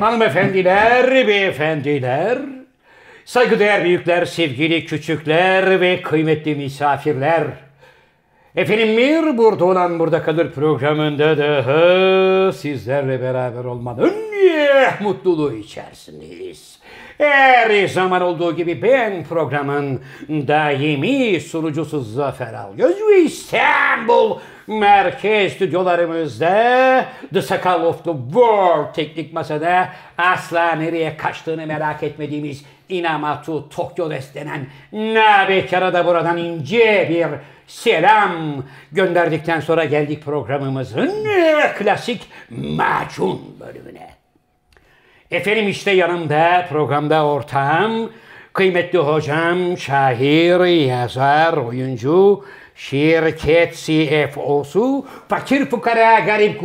Hanımefendiler, beyefendiler, saygıdeğer büyükler, sevgili küçükler ve kıymetli misafirler. Efendim bir burada olan burada kalır programında daha sizlerle beraber olmanın eh, mutluluğu içerisindeyiz. Her zaman olduğu gibi ben programın daimi sunucusu Zafer Algöz ve İstanbul merkez stüdyolarımızda The Sakal of the World teknik masada asla nereye kaçtığını merak etmediğimiz Inamatu Tokyo denen Nabekara da buradan ince bir selam gönderdikten sonra geldik programımızın klasik macun bölümüne. Efendim işte yanımda programda ortağım, kıymetli hocam, şair, yazar, oyuncu, şirket CFO'su, fakir fukara garip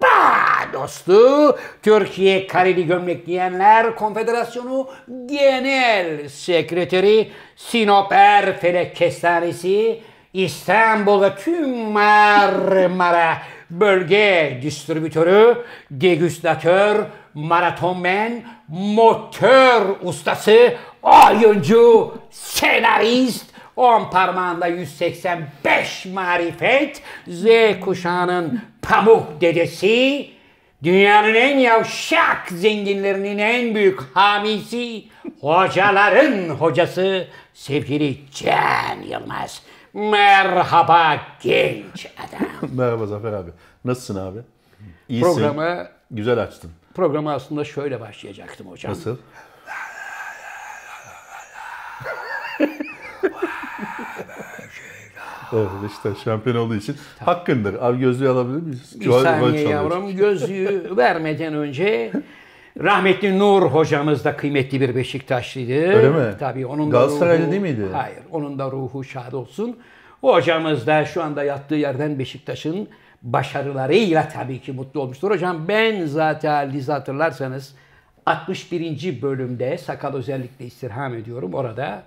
kurabba dostu, Türkiye Kareli Gömlek Giyenler Konfederasyonu Genel Sekreteri, Sinop Erfelek Kestanesi, İstanbul tüm Marmara Bölge Distribütörü, Degüstatör, Maratonmen, Motor Ustası, Oyuncu, Senarist, on parmağında 185 marifet, Z kuşağının pamuk dedesi, dünyanın en yavşak zenginlerinin en büyük hamisi, hocaların hocası sevgili Can Yılmaz. Merhaba genç adam. Merhaba Zafer abi. Nasılsın abi? İyisin. Programı, Güzel açtın. programı aslında şöyle başlayacaktım hocam. Nasıl? evet işte şampiyon olduğu için hakkındır. Abi gözlüğü alabilir miyiz? Bir rol saniye yavrum gözlüğü vermeden önce rahmetli Nur hocamız da kıymetli bir Beşiktaşlıydı. Öyle mi? Tabii onun da Galatasaraylı ruhu- değil miydi? Hayır. Onun da ruhu şad olsun. O hocamız da şu anda yattığı yerden Beşiktaş'ın başarılarıyla tabii ki mutlu olmuştur. Hocam ben zaten Liz hatırlarsanız 61. bölümde sakal özellikle istirham ediyorum. Orada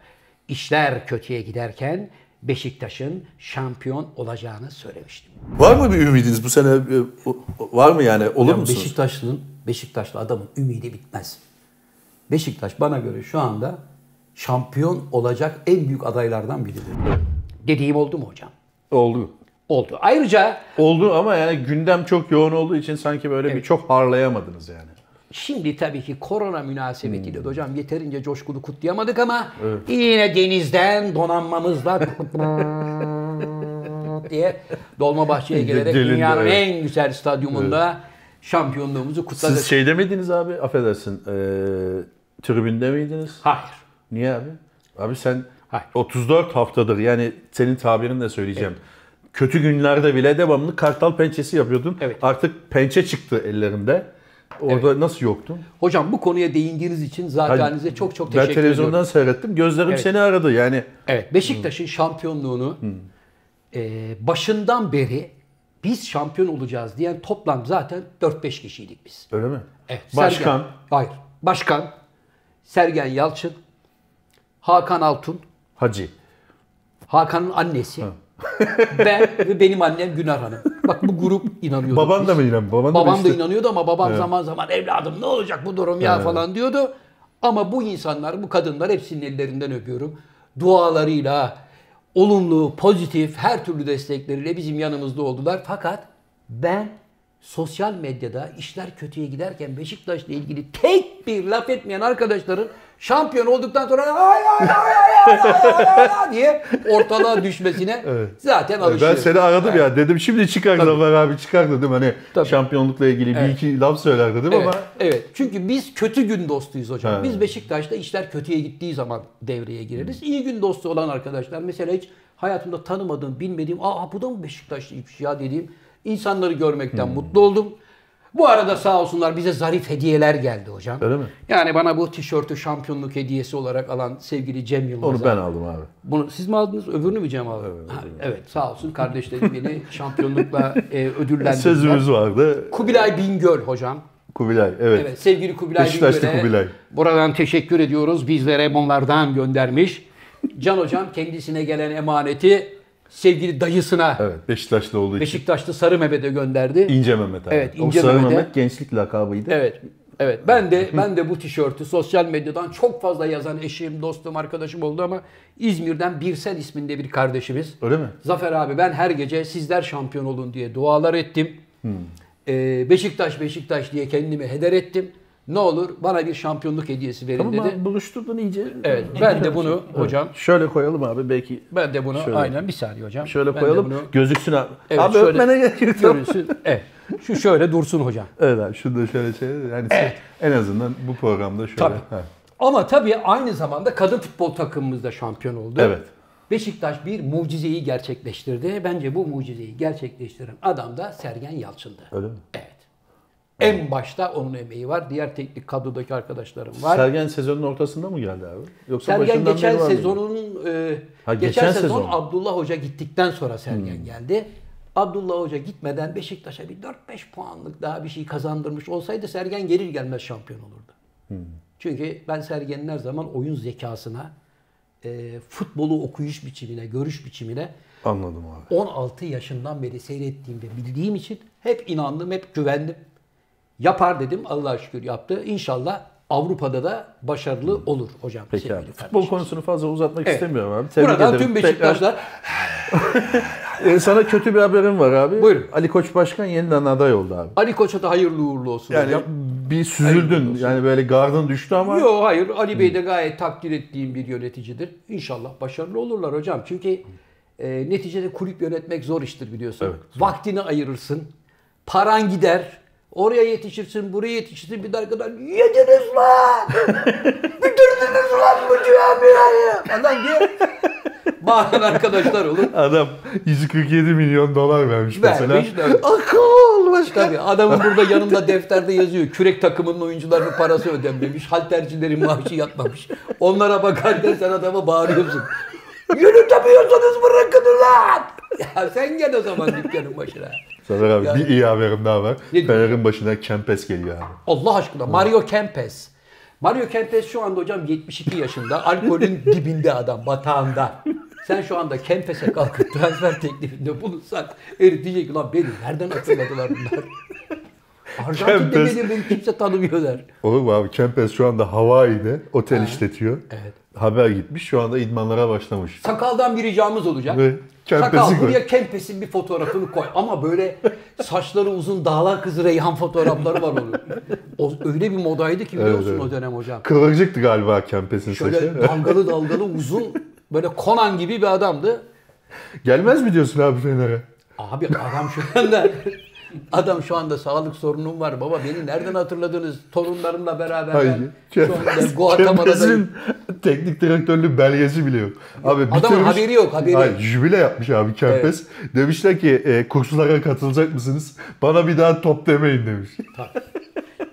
işler kötüye giderken Beşiktaş'ın şampiyon olacağını söylemiştim. Var mı bir ümidiniz bu sene? e, o- Var mı yani? Olur Ya musunuz? Beşiktaşlı'nın, Beşiktaşlı adamın ümidi bitmez. Beşiktaş bana göre şu anda şampiyon olacak en büyük adaylardan biridir. Dediğim oldu mu hocam? Oldu. Oldu. Ayrıca Oldu ama yani gündem çok yoğun olduğu için sanki böyle bir çok harlayamadınız yani. Şimdi tabii ki korona münasebetiyle de hocam yeterince coşkulu kutlayamadık ama yine denizden donanmamızla diye Dolmabahçe'ye gelerek Gelindi, dünyanın evet. en güzel stadyumunda şampiyonluğumuzu kutladık. Siz şeyde miydiniz abi? Affedersin. E, tribünde miydiniz? Hayır. Niye abi? Abi sen Hayır. 34 haftadır yani senin tabirinle söyleyeceğim. Kötü günlerde bile devamlı kartal pençesi yapıyordun. Evet. Artık pençe çıktı ellerinde. Orada nasıl yoktun? Hocam bu konuya değindiğiniz için zaten size çok çok ben teşekkür televizyondan ediyorum. seyrettim. Gözlerim Evet. seni aradı yani. Evet Beşiktaş'ın şampiyonluğunu e, başından beri biz şampiyon olacağız diyen toplam zaten 4-5 kişiydik biz. Öyle mi? Evet, Başkan. Sergen- hayır. Başkan Sergen Yalçın, Hakan Altun, Hacı. Hakan'ın annesi, ben ve benim annem Günar Hanım. Bak bu grup inanıyordu. Baban da mı inan? Baban, Babam da işte- inanıyordu ama babam zaman zaman evladım ne olacak bu durum ya falan diyordu. Ama bu insanlar, bu kadınlar hepsinin ellerinden öpüyorum. Dualarıyla, olumlu, pozitif, her türlü destekleriyle bizim yanımızda oldular. Fakat ben sosyal medyada işler kötüye giderken Beşiktaş'la ilgili tek bir laf etmeyen arkadaşların şampiyon olduktan sonra ay ay ay ay ay ay ay diye ortalığa düşmesine evet. zaten alışıyor. Ben seni aradım evet. ya dedim şimdi çıkar Tabii. Zafer abi çıkar dedim hani Tabii. şampiyonlukla ilgili evet. bir iki laf söyler dedim evet. ama. Evet çünkü biz kötü gün dostuyuz hocam. Evet. Biz Beşiktaş'ta işler kötüye gittiği zaman devreye gireriz. Hmm. İyi gün dostu olan arkadaşlar mesela hiç hayatımda tanımadığım bilmediğim aa bu da mı Beşiktaşlıymış ya dediğim insanları görmekten hmm. mutlu oldum. Bu arada sağ olsunlar bize zarif hediyeler geldi hocam. Öyle mi? Yani bana bu tişörtü şampiyonluk hediyesi olarak alan sevgili Cem Yılmaz'a. onu ben aldım abi. Bunu siz mi aldınız? Öbürünü mü Cem aldı? Evet, evet sağ olsun kardeşlerim beni şampiyonlukla e, ödüllendirdiler. Sözümüz vardı. Kubilay Bingöl hocam. Kubilay evet. Evet sevgili Kubilay Beşiktaşlı Bingöl'e Kubilay. buradan teşekkür ediyoruz. Bizlere bunlardan göndermiş. Can hocam kendisine gelen emaneti sevgili dayısına Evet Beşiktaşlı olduğu için. Beşiktaşlı Sarı Mehmet'e gönderdi. İnce Mehmet abi. Evet, o İnce Sarı Mehmet'e. Mehmet gençlik lakabıydı. Evet. Evet ben de ben de bu tişörtü sosyal medyadan çok fazla yazan eşim, dostum, arkadaşım oldu ama İzmir'den Birsel isminde bir kardeşimiz. Öyle mi? Zafer abi ben her gece sizler şampiyon olun diye dualar ettim. Hmm. Ee, Beşiktaş Beşiktaş diye kendimi heder ettim. Ne olur bana bir şampiyonluk hediyesi verin Tamam dedi. buluşturdun iyice. Evet ben de bunu hocam Şöyle koyalım abi belki. ben de bunu Şöyle. aynen bir saniye hocam. Şöyle Ben koyalım. bunu- Gözüksün abi. Evet, abi şöyle öpmene gerek yok. görünsün. Evet. Şu şöyle dursun hocam. Evet abi şunu da şöyle şey. Yani en azından bu programda şöyle. Tabii. Ha. Ama tabii aynı zamanda kadın futbol takımımız da şampiyon oldu. Evet. Beşiktaş bir mucizeyi gerçekleştirdi. Bence bu mucizeyi gerçekleştiren adam da Sergen Yalçın'dı. Öyle mi? Evet. En başta onun emeği var. Diğer teknik kadrodaki arkadaşlarım var. Sergen sezonun ortasında mı geldi abi? Yoksa Sergen başından geçen beri var mıydı? sezonun e, Ha, geçen, geçen sezon, sezon. Hmm. Abdullah Hoca gittikten sonra Sergen geldi. Abdullah Hoca gitmeden Beşiktaş'a bir 4-5 puanlık daha bir şey kazandırmış olsaydı Sergen gelir gelmez şampiyon olurdu. Hmm. Çünkü ben Sergen'in her zaman oyun zekasına, e, futbolu okuyuş biçimine, görüş biçimine Anladım abi. 16 yaşından beri seyrettiğimde bildiğim için hep inandım, hep güvendim. Yapar dedim. Allah'a şükür yaptı. İnşallah Avrupa'da da başarılı olur hocam. Peki abi. Futbol konusunu fazla uzatmak Evet. istemiyorum abi. Tebrik Buradan ederim. tüm Beşiktaşlar Ee, sana kötü bir haberim var abi. Buyurun. Ali Koç Başkan yeniden aday oldu abi. Ali Koç'a da hayırlı uğurlu olsun Yani hocam. bir süzüldün. Yani böyle gardın düştü ama Yok hayır Ali Bey de gayet takdir ettiğim bir yöneticidir. İnşallah başarılı olurlar hocam. Çünkü e, neticede kulüp yönetmek zor iştir biliyorsun. Evet, Vaktini ayırırsın. Paran gider. Oraya yetişirsin, buraya yetişirsin. Bir de arkadan yediniz lan! Bitirdiniz lan bu camiayı! Falan diye bağıran arkadaşlar olur. adam 147 milyon dolar vermiş, mesela. Vermiş, vermiş. Akıl başkan. Tabii adamın burada yanında defterde yazıyor. Kürek takımının oyuncularının parası ödenmemiş. Haltercilerin maaşı yatmamış. Onlara bakarken sen adama bağırıyorsun. Yürütemiyorsanız bırakın ulan! Ya sen gel o zaman dükkanın başına. Zafer abi Yani- bir iyi haberim daha var. Ne- Fener'in başına Kempes geliyor abi. Allah aşkına Mario Kempes. Mario Kempes şu anda hocam 72 yaşında. Alkolün dibinde adam, batağında. Sen şu anda Kempes'e kalkıp transfer teklifinde bulunsan herif diyecek ki lan beni nereden hatırladılar bunlar? Arjantin'de beni kimse tanımıyor der. Olur mu abi? Kempes şu anda Hawaii'de otel işletiyor. Evet. Haber gitmiş. Şu anda idmanlara başlamış. Sakaldan bir ricamız olacak. Ve Kempes'i Sakal koy. buraya Kempes'in bir fotoğrafını koy. Ama böyle saçları uzun dağlar kızı Reyhan fotoğrafları var onun. O öyle bir modaydı ki biliyor Evet, evet. o dönem hocam. Kıvırcıktı galiba Kempes'in Şöyle saçı. dalgalı dalgalı uzun böyle Conan gibi bir adamdı. Gelmez mi diyorsun abi Fener'e? Abi adam şu anda adam şu anda sağlık sorunum var baba beni nereden hatırladınız torunlarımla beraber Hayır. ben şu anda Guatemala'dayım. Teknik direktörlüğü belgesi bile yok. Abi Adamın haberi yok, haberi Hayır, jübile yapmış abi Kempes. Demişler ki e, kurslara katılacak mısınız? Bana bir daha top demeyin demiş.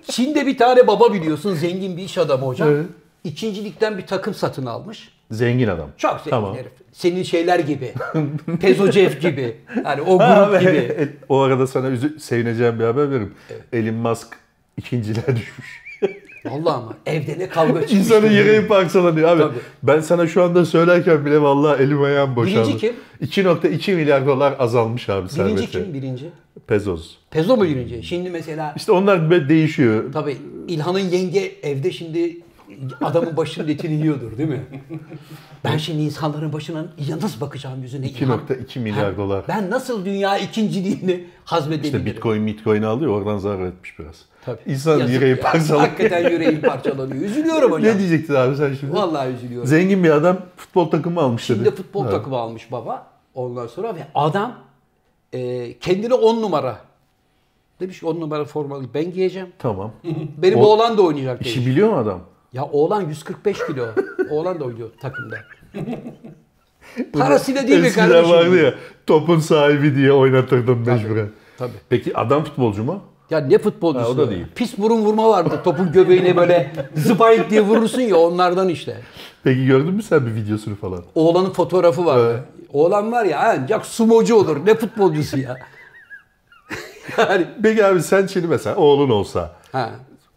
Çin'de bir tane baba biliyorsun zengin bir iş adamı hocam. Evet. İkincilikten bir takım satın almış. Zengin adam. Çok zengin Tamam. herif. Senin şeyler gibi. Pezocev gibi. Yani o grup Ha, gibi. o arada sana üzü- sevineceğim bir haber veririm. Elon Musk ikinciliğe düşmüş. Vallahi ama evde ne kavga çıkmış. İnsanın yüreği parçalanıyor abi. Tabii. Ben sana şu anda söylerken bile vallahi elim ayağım boşaldı. Birinci kim? 2.2 milyar dolar azalmış abi Birinci serveti. kim birinci? Pezos. Pezo mu birinci? Şimdi mesela İşte onlar değişiyor. tabii İlhan'ın yenge evde şimdi adamın başının etini yiyordur değil mi? Ben şimdi insanların başına ya nasıl bakacağım yüzüne? İlhan? 2.2 milyar dolar. Ben nasıl dünya ikinciliğini hazmedebilirim? İşte Bitcoin Bitcoin alıyor oradan zarar etmiş biraz. Tabii. İnsan Yazık yüreği ya. parçalanıyor. Hakikaten yüreğim parçalanıyor. Üzülüyorum hocam. Ne diyecektin abi sen şimdi? Vallahi üzülüyorum. Zengin bir adam futbol takımı almış Şimdi dedi. futbol Ha. takımı almış baba. Ondan sonra ve adam e, kendine 10 numara demiş 10 numara formalı ben giyeceğim. Tamam. Benim O- oğlan da oynayacak demiş. İşi biliyor mu adam? Ya oğlan 145 kilo. oğlan da oynuyor takımda. Parasıyla değil mi kardeşim? vardı ya topun sahibi diye oynatırdım mecburen. Tabii. Peki adam futbolcu mu? Ya ne futbolcusu? Ha, o da değil. Pis burun vurma vardı. Topun göbeğine böyle zıpayık diye vurursun ya onlardan işte. Peki gördün mü sen bir videosunu falan? Oğlanın fotoğrafı vardı. Oğlan var ya ancak sumocu olur. Ne futbolcusu ya. yani Peki abi sen şimdi mesela oğlun olsa ha.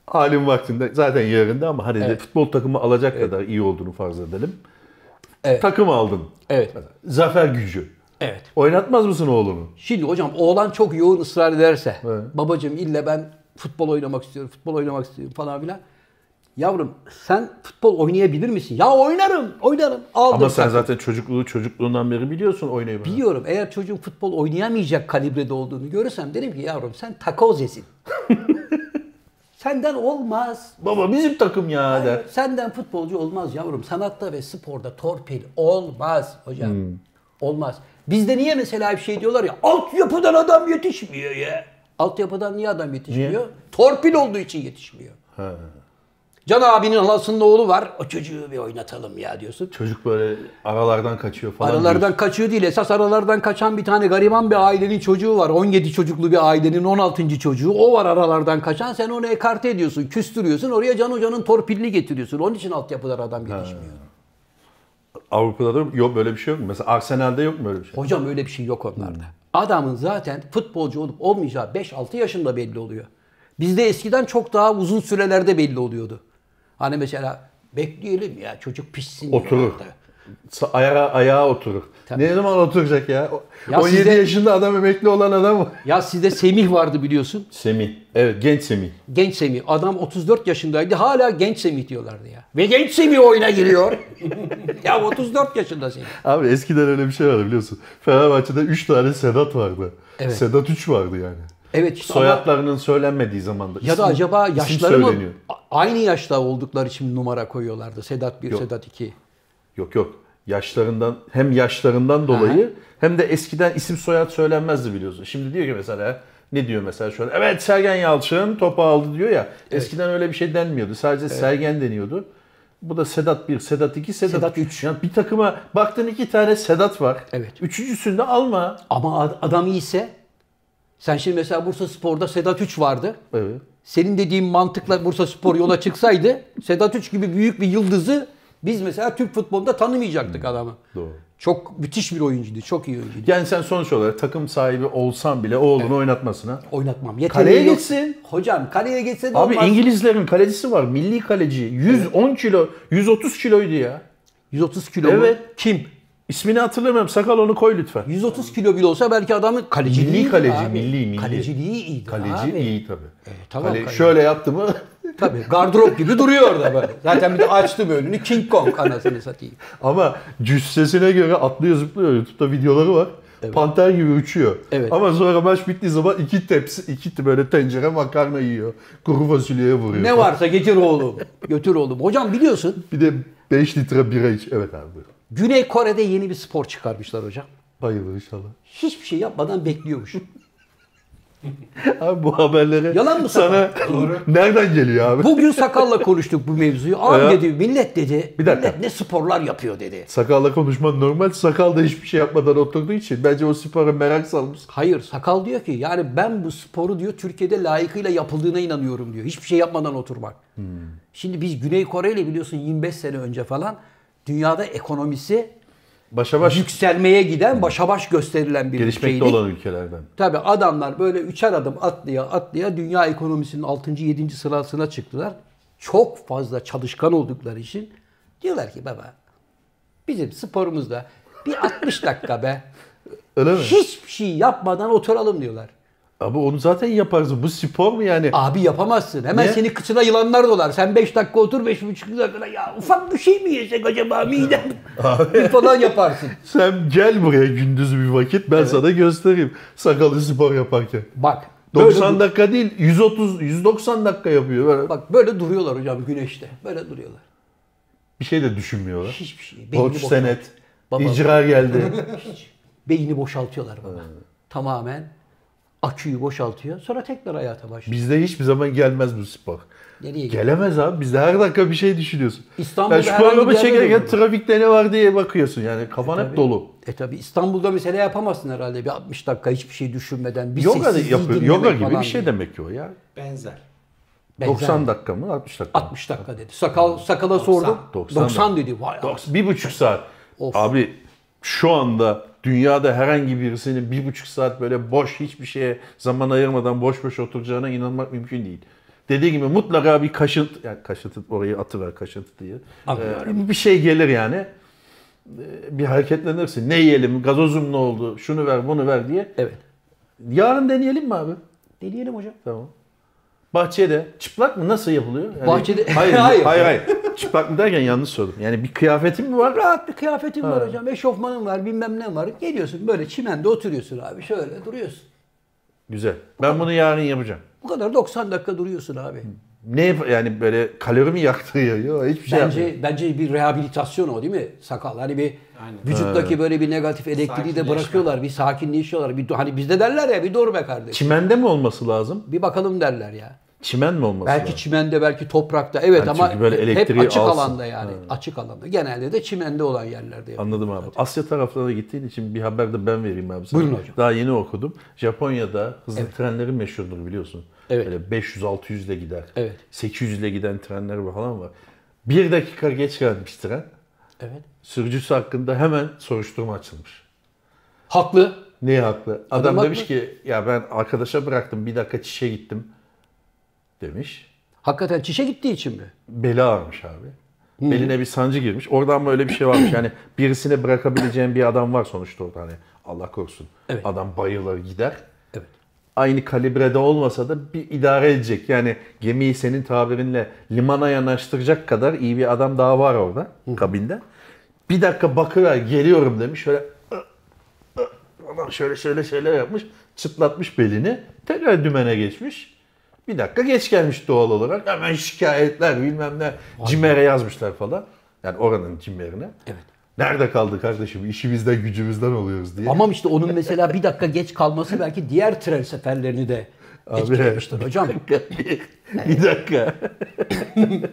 Halin vaktinde zaten yerinde ama hani de Evet. futbol takımı alacak kadar iyi olduğunu farz edelim. Evet. Takım aldın. Evet. Zafer gücü. Evet. Oynatmaz mısın oğlunu? Şimdi hocam oğlan çok yoğun ısrar ederse Evet. babacığım ille ben futbol oynamak istiyorum, futbol oynamak istiyorum falan filan. Yavrum sen futbol oynayabilir misin? Ya oynarım, oynarım. Aldım Ama sen takım. zaten çocukluğu çocukluğundan beri biliyorsun oynayı. Biliyorum eğer çocuğun futbol oynayamayacak kalibrede olduğunu görürsem derim ki yavrum sen takozesin. Senden olmaz. Baba bizim takım ya der. Senden futbolcu olmaz yavrum. Sanatta ve sporda torpil olmaz hocam. Hmm. Olmaz. Bizde niye mesela bir şey diyorlar ya altyapıdan adam yetişmiyor ya. Altyapıdan niye adam yetişmiyor? Niye? Torpil olduğu için yetişmiyor. Ha. Can abinin halasının oğlu var. O çocuğu bir oynatalım ya diyorsun. Çocuk böyle aralardan kaçıyor falan. Aralardan diyorsun. kaçıyor değil. Esas aralardan kaçan bir tane gariban bir ailenin çocuğu var. 17 çocuklu bir ailenin 16. çocuğu. O var aralardan kaçan. Sen onu ekarte ediyorsun, küstürüyorsun. Oraya Can Hoca'nın torpilini getiriyorsun. Onun için altyapıdan adam yetişmiyor. Avrupa'da da yok böyle bir şey yok mu? Mesela Arsenal'de yok mu böyle bir şey? Hocam öyle bir şey yok onlarda. Adamın zaten futbolcu olup olmayacağı 5-6 yaşında belli oluyor. Bizde eskiden çok daha uzun sürelerde belli oluyordu. Hani mesela bekleyelim ya çocuk pişsin. Oturur. Ayağa, ayağa oturur. Tabii. Ne zaman oturacak ya? Ya 17 sizde- yaşında adam emekli olan adam mı? Ya sizde Semih vardı biliyorsun. Semih. Evet genç Semih. Genç Semih. Adam 34 yaşındaydı. Hala genç Semih diyorlardı ya. Ve genç Semih oyuna giriyor. ya 34 yaşında Semih. Abi eskiden öyle bir şey vardı biliyorsun. Fenerbahçe'de 3 tane Sedat vardı. Evet. Sedat 3 vardı yani. Evet işte ama- Soyadlarının söylenmediği zamanda. ya da acaba yaşları mı aynı yaşta oldukları için numara koyuyorlardı. Sedat 1, Yok. Sedat 2. Yok yok. Yaşlarından hem yaşlarından dolayı hem de eskiden isim soyad söylenmezdi biliyorsun. Şimdi diyor ki mesela ne diyor mesela şöyle evet Sergen Yalçın topu aldı diyor ya. Eskiden öyle bir şey denmiyordu. Sadece Sergen deniyordu. Bu da Sedat 1, Sedat 2, Sedat, Sedat 3. Yani bir takıma baktın iki tane Sedat var. Evet. Üçüncüsünü de alma. Ama ad- adam iyiyse sen şimdi mesela Bursa Spor'da Sedat 3 vardı. Evet. Senin dediğin mantıkla Bursa Spor yola çıksaydı Sedat 3 gibi büyük bir yıldızı biz mesela Türk futbolunda tanımayacaktık adamı. Doğru. Çok müthiş bir oyuncuydu. Çok iyi oyuncuydu. Yani sen sonuç olarak takım sahibi olsan bile oğlunu oynatmasına. Oynatmam. Yeteneği Kaleye yok. geçsin. Hocam kaleye geçse de Abi olmaz. İngilizlerin kalecisi var. Milli kaleci. 110 kilo, 130 kiloydu ya. 130 kilo mu? Evet. Kim? İsmini hatırlamıyorum. Sakal onu koy lütfen. 130 kilo bile olsa belki adamın kaleciliği Milli kaleci, abi. milli, milli. Kaleciliği iyiydi Kaleci abi. iyi tabii. tamam, Kale- kaleci. şöyle yaptı mı? Tabii gardırop gibi duruyor orada böyle. Zaten bir de açtı bir önünü King Kong anasını satayım. Ama cüssesine göre atlıyor zıplıyor. YouTube'da videoları var. Panter gibi uçuyor. Evet. Ama sonra maç bittiği zaman iki tepsi, iki böyle tencere makarna yiyor. Kuru fasulyeye vuruyor. Ne varsa getir oğlum. Götür oğlum. Hocam biliyorsun Bir de 5 litre bira iç. Evet abi buyur. Güney Kore'de yeni bir spor çıkarmışlar hocam. Hayırlı inşallah. Hiçbir şey yapmadan bekliyormuş. Abi bu haberleri Yalan mı sana nereden geliyor abi? Bugün Sakal'la konuştuk bu mevzuyu. Abi dedi millet dedi. Bir dakika. Millet ne sporlar yapıyor dedi. Sakalla konuşman normal. Sakal da hiçbir şey yapmadan oturduğu için bence o spora merak salmış. Hayır Sakal diyor ki yani ben bu sporu diyor Türkiye'de layıkıyla yapıldığına inanıyorum diyor. Hiçbir şey yapmadan oturmak. Hmm. Şimdi biz Güney Kore ile biliyorsun 25 sene önce falan dünyada ekonomisi Başa baş yükselmeye giden başa baş gösterilen bir gelişmekte ülkeydik. olan ülkelerden. Tabii adamlar böyle üçer adım atlaya atlaya dünya ekonomisinin 6. 7. sırasına çıktılar. Çok fazla çalışkan oldukları için diyorlar ki baba bizim sporumuzda bir 60 dakika be Öyle mi? hiçbir şey yapmadan oturalım diyorlar. Abi onu zaten yaparsın. Bu spor mu yani? Abi yapamazsın. Hemen Ne? seni kıçına yılanlar dolar. Sen 5 dakika otur 5,5 dakika ya ufak bir şey mi yesek acaba midem falan yaparsın. Sen gel buraya gündüz bir vakit ben sana göstereyim. Sakalı spor yaparken. Bak. Böyle, 90 dakika değil 130 190 dakika yapıyor. Böyle bak böyle duruyorlar hocam güneşte. Böyle duruyorlar. bir şey de düşünmüyorlar. Hiçbir şey. Beyni Borç boşalt- senet. Baba- icra geldi. Hiç. Beyni boşaltıyorlar baba. Tamamen aküyü boşaltıyor. Sonra tekrar hayata başlıyor. Bizde hiçbir zaman gelmez bu spor. Nereye gidiyor? Gelemez abi. Bizde her dakika bir şey düşünüyorsun. İstanbul'da Yani şu programı çekerken trafikte ne var diye bakıyorsun. Yani kafan hep dolu. E tabi İstanbul'da mesela yapamazsın herhalde bir 60 dakika hiçbir şey düşünmeden. Bir Yoga, yapıyor. Yoga gibi falan bir şey diye. demek ki o ya. Benzer. Benzer. 90 dakika mı 60 dakika mı? 60 dakika dedi. Sakal sakala sordum. 90 90, dedi. Vay 90, bir buçuk saat. Of. Abi şu anda dünyada herhangi birisinin bir buçuk saat böyle boş hiçbir şeye zaman ayırmadan boş boş oturacağına inanmak mümkün değil. Dediği gibi mutlaka bir kaşıntı, yani kaşıntı orayı atıver kaşıntı diye. Ee, bir şey gelir yani. Ee, Bir hareketlenirsin. Ne yiyelim? Gazozum ne oldu? Şunu ver, bunu ver diye. Evet. Yarın deneyelim mi abi? Deneyelim hocam. Tamam. Bahçeye de çıplak mı nasıl yapılıyor? Yani- Bahçede- hayır, Hayır. hayır hayır Çıplak mı derken yanlış sordum. Yani bir kıyafetin mi var? Rahat bir kıyafetin var hocam. Eşofmanın var bilmem ne var. Geliyorsun böyle çimende oturuyorsun abi. Şöyle duruyorsun. Güzel. Ben bunu yarın yapacağım. Bu kadar 90 dakika duruyorsun abi. Ne yap- yani böyle kalori mi yaktırıyor? Yok hiçbir şey yapmıyor. Bence bence bir rehabilitasyon o değil mi? Sakal hani bir vücuttaki böyle bir negatif elektriği de bırakıyorlar. Bir sakinleşiyorlar. Bir hani bizde derler ya bir dur be kardeşim. Çimende mi olması lazım? Bir bakalım derler ya. Çimen mi olması Belki lazım? çimende belki toprakta. Evet Yani ama çünkü böyle hep elektriği açık alsın. alanda yani. Açık alanda. Genelde de çimende olan yerlerde yapıyor. Anladım abi. Asya taraflarına gittiğin için bir haber de ben vereyim abi sana. Buyurun hocam. Daha yeni okudum. Japonya'da hızlı trenleri meşhurdur biliyorsun. Evet. Böyle 500-600 ile gider. Evet. 800 ile giden trenler falan var. Bir dakika geç gelmiş tren. Evet. Sürücüsü hakkında hemen soruşturma açılmış. Haklı. Niye haklı? Adam, Adam demiş ki ya ben arkadaşa bıraktım bir dakika çişe gittim demiş. Hakikaten çişe gittiği için mi? Beli ağrımış abi. Beline bir sancı girmiş. Oradan böyle bir şey varmış. Yani birisine bırakabileceğin bir adam var sonuçta orada hani. Allah korusun. Evet. Adam bayılır gider. Evet. Aynı kalibrede olmasa da bir idare edecek. Yani gemiyi senin tabirinle limana yanaştıracak kadar iyi bir adam daha var orada kabinde. Bir dakika bakıver geliyorum demiş. Şöyle adam şöyle şöyle şeyler yapmış. Çıtlatmış belini. Tekrar dümene geçmiş. Bir dakika geç gelmiş doğal olarak. Hemen şikayetler bilmem ne. Cimer'e yazmışlar falan. Yani oranın cimerine. Evet. Nerede kaldı kardeşim? İşimizden gücümüzden oluyoruz diye. Ama işte onun mesela bir dakika geç kalması belki diğer tren seferlerini de Abi. etkilemiştir hocam. bir, bir dakika.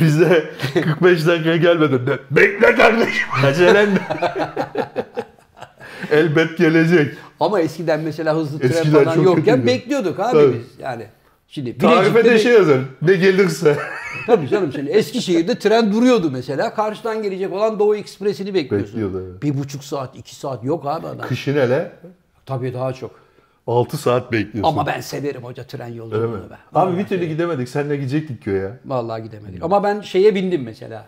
Bize 45 dakikaya gelmeden de bekle kardeşim acelen. Elbet gelecek. Ama eskiden mesela hızlı tren Eskiden falan yokken bekliyorduk abi Tabii. biz. Yani şimdi Tarife de şey yazar. Ne gelirse. Tabii canım şimdi Eskişehir'de tren duruyordu mesela. Karşıdan gelecek olan Doğu Ekspresi'ni bekliyorsun. Bekliyordu, evet. Bir buçuk saat, iki saat yok abi adam. Kışın hele Tabii daha çok. 6 saat bekliyorsun. Ama ben severim hoca tren yolculuğunu be. Abi bir türlü gidemedik. Seninle gidecektik köye. Vallahi gidemedik. Ama ben şeye bindim mesela.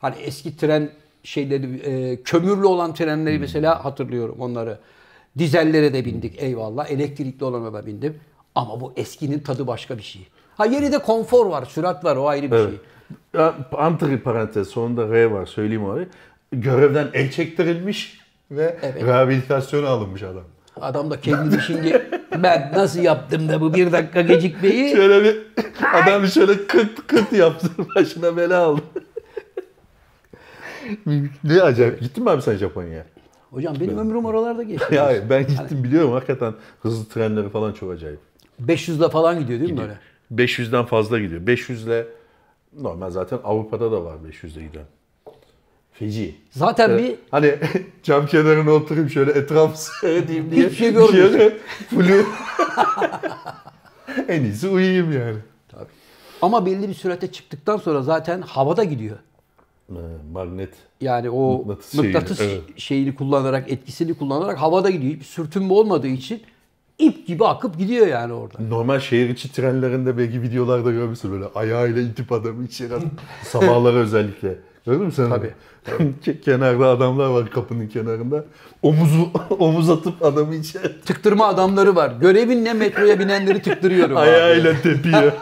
Hani eski tren şeyleri, e, kömürlü olan trenleri mesela hatırlıyorum onları. Dizellere de bindik eyvallah. Elektrikli olana da bindim. Ama bu eskinin tadı başka bir şey. Ha yeni de konfor var, sürat var o ayrı bir Evet. şey. Antri parantez sonunda R var söyleyeyim abi. Görevden el çektirilmiş ve Evet. rehabilitasyona alınmış adam. Adam da kendini şimdi ben nasıl yaptım da bu bir dakika gecikmeyi Şöyle bir adam şöyle kırt kırt yaptı başına bela aldı. ne acayip. Gittin mi abi sen Japonya'ya? Hocam benim ömrüm oralarda geçti. Ya ben gittim biliyorum hakikaten hızlı trenleri falan çok acayip. 500'le falan gidiyor değil mi böyle? 500'den fazla gidiyor. 500 ile normal zaten Avrupa'da da var 500'le giden. Feci. Zaten bir Hani cam kenarına oturayım şöyle etrafı seyredeyim diye. Hiçbir şey görmüyorsun. Flu. en iyisi uyuyayım yani. ama belli bir sürate çıktıktan sonra zaten havada gidiyor. Ha, Magnet. Yani o Mıknatıs mıknatıs, şeyini, evet. şeyini kullanarak, etkisini kullanarak havada gidiyor. Hiçbir sürtünme olmadığı için ip gibi akıp gidiyor yani orada. Normal şehir içi trenlerinde belki videolarda görmüşsün böyle ayağıyla itip adamı içeri atıp sabahları özellikle. Gördün mü sen? Tabii. Ke- Kenarda adamlar var kapının kenarında. Omuzu omuz atıp adamı içeri Tıktırma adamları var. Görevin ne metroya binenleri tıktırıyorum. abi. ayağıyla tepiyor.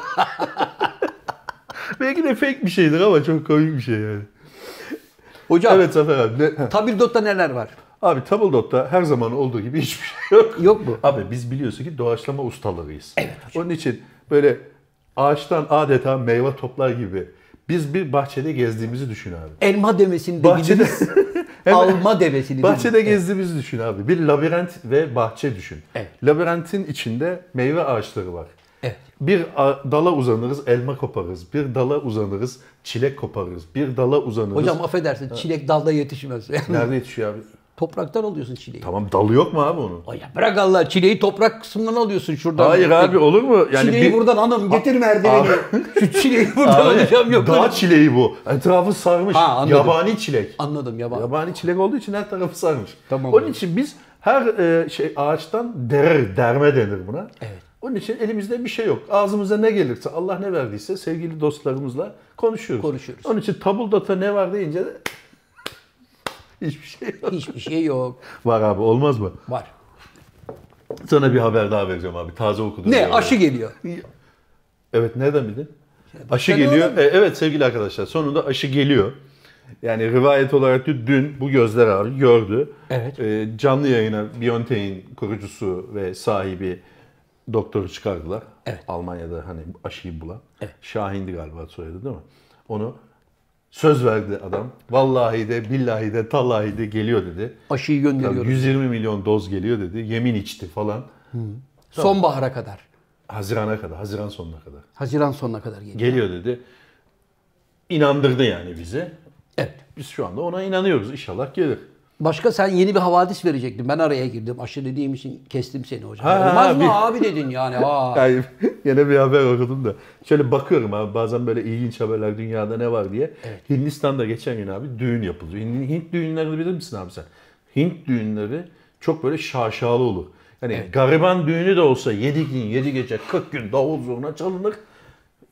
Belki de fake bir şeydir ama çok komik bir şey yani. Hocam Evet Zafer abi. Ne- Tabildot'ta neler var? Abi Tabldot'ta her zaman olduğu gibi hiçbir şey yok. Yok mu? Abi biz biliyorsun ki doğaçlama ustalarıyız. Evet Onun için böyle ağaçtan adeta meyve toplar gibi biz bir bahçede gezdiğimizi düşün abi. Elma devesini de Bahçede biliriz. Alma devesini de Bahçede gezdiğimizi düşün abi. Bir labirent ve bahçe düşün. Evet. Labirentin içinde meyve ağaçları var. Bir dala uzanırız, elma koparırız. Bir dala uzanırız, çilek koparırız. Bir dala uzanırız. Hocam affedersin çilek dalda yetişmez. Yani nerede yetişiyor abi? topraktan alıyorsun çileği. Tamam dalı yok mu abi onun? Ya bırak Allah çileği toprak kısmından alıyorsun şuradan. Hayır abi olur mu? Yani çileği bir- buradan hanım getir merdiveni. Şu çileği buradan Abi, alacağım yok. Dağ öyle. çileği bu. Etrafı sarmış. Ha, anladım. Yabani çilek. Anladım yaban. Yabani çilek olduğu için her tarafı sarmış. Tamam Onun için biz her e, şey ağaçtan derer, derme denir buna. Evet. Onun için elimizde bir şey yok. Ağzımıza ne gelirse, Allah ne verdiyse sevgili dostlarımızla konuşuyoruz. Konuşuyoruz. Onun için Tabldot'a ne var deyince de hiçbir şey yok. Hiçbir şey yok. Var abi olmaz mı? Var. Sana bir haber daha vereceğim abi. Taze okudum. Ne? Aşı geliyor. Evet nereden bildin? Aşı sen geliyor. E, evet sevgili arkadaşlar sonunda aşı geliyor. Yani rivayet olarak dün bu gözler ağrı gördü. Evet. E, canlı yayına BioNTech'in kurucusu ve sahibi doktoru çıkardılar. Evet. Almanya'da hani aşıyı bulan. Evet. Şahin'di galiba soyadı değil mi? Onu söz verdi adam. Vallahi de billahi de tallahi de geliyor dedi. Aşıyı gönderiyoruz. 120 milyon doz geliyor dedi. Yemin içti falan. Sonbahara kadar. Hazirana kadar, Haziran sonuna kadar. Haziran sonuna kadar geliyor. Geliyor dedi. İnandırdı yani bizi. Evet. Biz şu anda ona inanıyoruz. İnşallah gelir. Başka sen yeni bir havadis verecektin. Ben araya girdim. Aşı dediğim için kestim seni hocam. Ha, Olmaz mı bir- abi dedin yani. Aa. Yani yine bir haber okudum da. Şöyle bakıyorum abi bazen böyle ilginç haberler dünyada ne var diye. Hindistan'da geçen gün abi düğün yapılıyor. Hint, Hint düğünlerini bilir misin abi sen? Hint düğünleri çok böyle şaşalı olur. Yani gariban düğünü de olsa 7 gün 7 gece 40 gün davul zurna çalınır.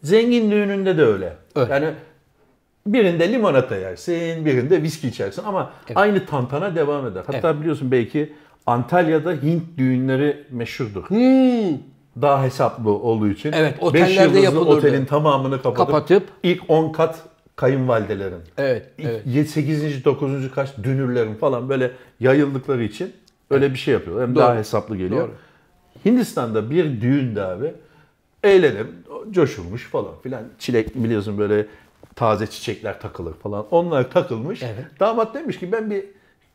Zengin düğününde de öyle. Evet. Yani birinde limonata yersin, birinde viski içersin ama aynı tantana devam eder. Hatta biliyorsun belki Antalya'da Hint düğünleri meşhurdur. Daha hesaplı olduğu için. Evet, otellerde yapılırdı. otelin tamamını kapatıp, Kapatıp- ilk 10 kat kayınvalidelerin. Evet, evet. 7, 8. 9. kaç dünürlerin falan böyle yayıldıkları için öyle bir şey yapıyorlar. Hem Doğru. daha hesaplı geliyor. Doğru. Hindistan'da bir düğünde abi eğlenir, coşulmuş falan filan. Çilek biliyorsun böyle taze çiçekler takılır falan. Onlar takılmış. Evet. Damat demiş ki ben bir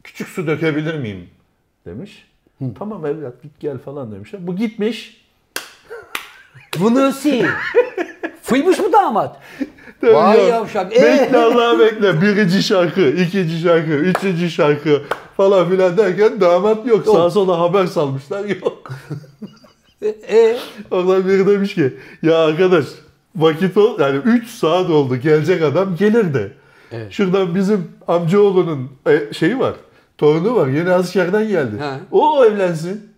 küçük su dökebilir miyim demiş. Tamam evlat git gel falan demişler. Bu gitmiş. Bu nasıl? Fıymış mı damat? Tabii Vay ya. yavşak. Ee? Bekle Allah bekle. Birinci şarkı, ikinci şarkı, üçüncü şarkı falan filan derken damat yok. Sağa sola haber salmışlar yok. E, Oradan biri demiş ki ya arkadaş vakit ol yani 3 saat oldu gelecek adam gelir de. Evet. Şuradan bizim amcaoğlunun e, şeyi var. Torunu var. Yeni askerden geldi. Ha. O evlensin.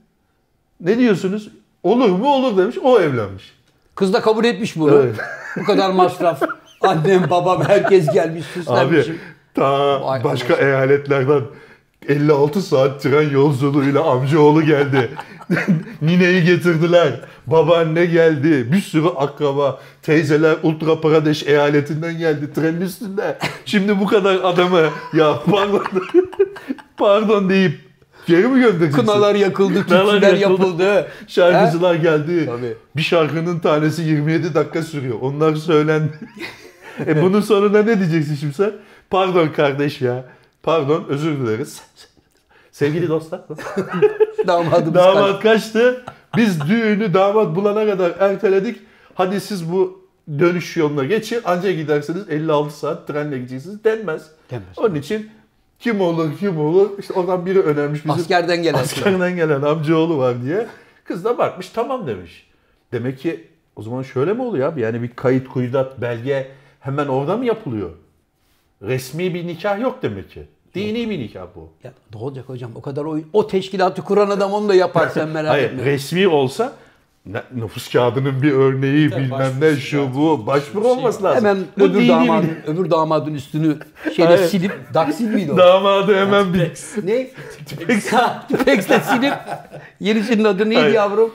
Ne diyorsunuz? Olur mu? Olur demiş. O evlenmiş. kız da kabul etmiş bunu. Evet. Bu kadar masraf. Annem, babam, herkes gelmiş Abi süslenmişim. ta Vay başka eyaletlerden 56 saat tren yolculuğuyla amcaoğlu geldi. Nineyi getirdiler. Babaanne geldi. Bir sürü akraba. Teyzeler Ultra Pradesh eyaletinden geldi trenin üstünde. Şimdi bu kadar adamı ya pardon pardon deyip geri mi göndereceksin? Kınalar yakıldı, yakıldı. yapıldı. Şarkıcılar geldi. Tabii. Bir şarkının tanesi 27 dakika sürüyor. Onlar söylendi. e bunun sonunda ne diyeceksin şimdi sen? Pardon kardeş ya. Pardon özür dileriz. Sevgili dostlar. Damadımız damat kaçtı. Biz düğünü damat bulana kadar erteledik. Hadi siz bu dönüş yoluna geçin. Ancak giderseniz 56 saat trenle gideceksiniz denmez. Denmez. Onun için kim olur kim olur işte oradan biri önermiş bizim Askerden gelen. askerden gelen amcaoğlu var diye. Kız da bakmış tamam demiş. Demek ki o zaman şöyle mi oluyor abi? Yani bir kayıt kuyudat belge hemen orada mı yapılıyor? Resmi bir nikah yok demek ki. Dini bir nikah bu. Ya ne olacak hocam? O kadar o, o teşkilatı kuran adam onu da yapar sen merak Hayır etme. resmi olsa nüfus kağıdının bir örneği Tabii, bilmem ne şu bu başvuru şey olması var. lazım. Hemen Bu öbür dini damadın, bir- öbür damadın üstünü şeyle Hayır. silip, daksil miydi o? Damadı hemen bir ne? Tipex'le silip yenisinin adı neydi Hayır. yavrum?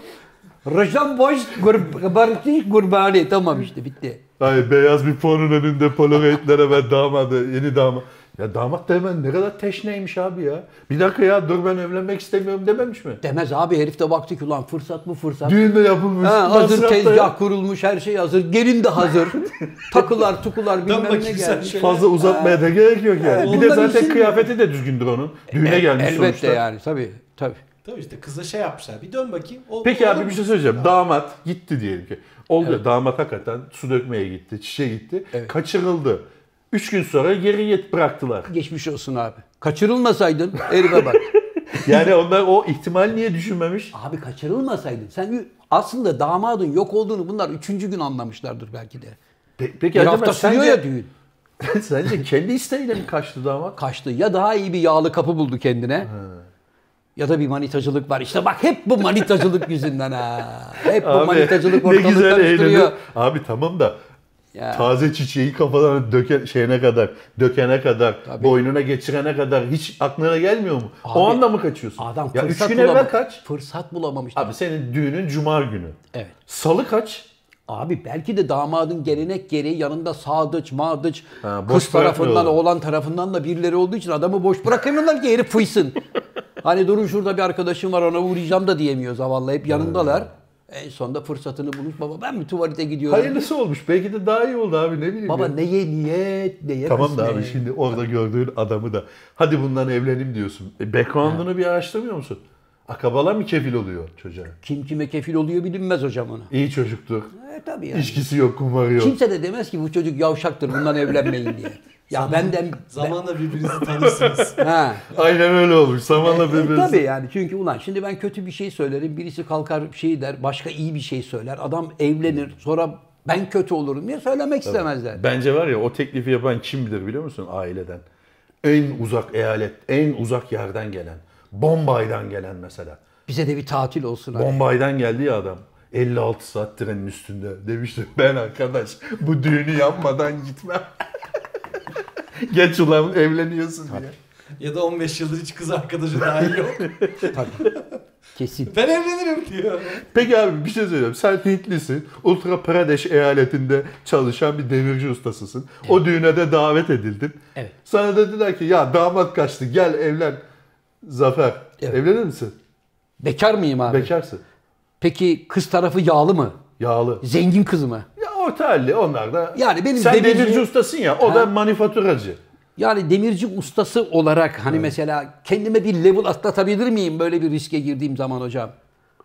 Rajan Boş Gurbarti Gurbani. Tamam işte bitti. Hayır beyaz bir fonun önünde polaroidlere ben damadı yeni damat. Ya damat da hemen ne kadar teşneymiş abi ya. Bir dakika ya dur ben evlenmek istemiyorum dememiş mi? Demez abi herif de baktı ki ulan fırsat mı fırsat. Düğünde yapılmış. Ha, hazır tezgah ya. kurulmuş her şey hazır. Gelin de hazır. Takılar tukular bilmem ne gelmiş. şöyle. Fazla uzatmaya da gerek yok yani. bir de zaten kıyafeti de düzgündür onun. Düğüne El- gelmiş Elbette sonuçta. yani tabii. Tabii. Tabii işte kıza şey yapmışlar. Bir dön bakayım. O, Peki abi bir şey söyleyeceğim. Damat gitti diyelim ki. Oldu ya, damat hakikaten su dökmeye gitti, çişe gitti. Evet. Kaçırıldı. Üç gün sonra geri yet bıraktılar. Geçmiş olsun abi. Kaçırılmasaydın herife bak. Yani onlar o ihtimal niye düşünmemiş? Abi kaçırılmasaydın. Sen aslında damadın yok olduğunu bunlar üçüncü gün anlamışlardır belki de. Pe- Peki Bir acaba hafta sence, ya düğün. sence kendi isteğiyle mi kaçtı damat? Kaçtı. Ya daha iyi bir yağlı kapı buldu kendine. Ya da bir manitacılık var. İşte bak hep bu manitacılık yüzünden ha. Hep bu manitacılık ne ortalığı güzel eğleniyor. Abi tamam da Ya. Taze çiçeği kafalarına döke, şeyine kadar, dökene kadar, Tabii. boynuna geçirene kadar hiç aklına gelmiyor mu? Abi, o anda mı kaçıyorsun? Adam ya üç fırsat gün bulama- evvel kaç? Fırsat bulamamış. Abi senin düğünün cuma günü. Evet. Salı kaç? Abi belki de damadın gelenek gereği yanında sadıç, madıç, Ha, kız tarafından, oğlan tarafından da birileri olduğu için adamı boş bırakamıyorlar ki herif fıysın. hani durun şurada bir arkadaşım var ona uğrayacağım da diyemiyor zavallı. Hep yanındalar. En sonunda fırsatını bulmuş. Baba ben mi tuvalete gidiyorum? Hayırlısı olmuş. Belki de daha iyi oldu abi ne bileyim. Baba ya. neye niyet, neye Tamam da abi şimdi orada gördüğün adamı da hadi bundan evlenim diyorsun. E, background'unu bir araştırmıyor musun? Akabalar mı kefil oluyor çocuğa? Kim kime kefil oluyor bilinmez hocam onu. İyi çocuktur. E tabii yani. İçkisi yok, kumarı yok. Kimse de demez ki bu çocuk yavşaktır bundan evlenmeyin diye. Ya benden... Zamanla birbirinizi tanırsınız. Ha. Aynen öyle olmuş. Zamanla E, birbirinizi. tabii yani çünkü ulan şimdi ben kötü bir şey söylerim birisi kalkar bir şey der başka iyi bir şey söyler adam evlenir sonra ben kötü olurum diye söylemek istemezler. Bence var ya o teklifi yapan kimdir biliyor musun aileden? En uzak eyalet, en uzak yerden gelen. Bombay'dan gelen mesela. Bize de bir tatil olsun. hani. Bombay'dan geldi ya adam. 56 saat trenin üstünde. Demişti ben arkadaş bu düğünü yapmadan gitmem. Geç ulan evleniyorsun diye. ya da 15 yıldır hiç kız arkadaşı dahil yok. Tabii. Kesin. ben evlenirim diyor. Peki abi bir şey söyleyeceğim. Sen Hintlisin. Ultra Pradesh eyaletinde çalışan bir demirci ustasısın. O düğüne de davet edildin. Evet. Sana dediler ki ya damat kaçtı gel evlen. Zafer. Evet. Evlenir misin? Bekar mıyım abi? Bekarsın. Peki kız tarafı yağlı mı? Yağlı. Zengin kız mı? Orta halli onlar da. Yani benim Sen demirci- demirci ustasın ya o Ha. da manifaturacı. Yani demirci ustası olarak hani mesela kendime bir level atlatabilir miyim böyle bir riske girdiğim zaman hocam?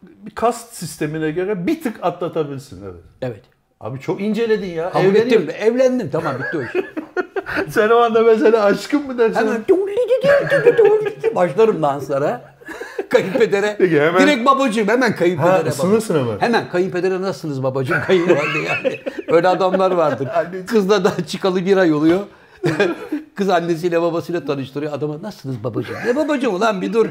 Bir kast sistemine göre bir tık atlatabilirsin evet. Evet. Abi çok inceledin ya. Kabul Evleniyor. ettim. Evlendim. Tamam bitti o iş. Sen o anda mesela aşkım mı dersin? Hemen başlarım danslara. Kayınpedere. Peki, hemen- Direkt babacığım hemen kayınpedere. Ha, ısınırsın hemen. Hemen kayınpedere nasılsınız babacığım? Kayınvalide yani. Öyle adamlar vardır. Kızla da çıkalı bir ay oluyor. Kız annesiyle babasıyla tanıştırıyor. Adama nasılsınız babacığım? Ne babacığım ulan bir dur.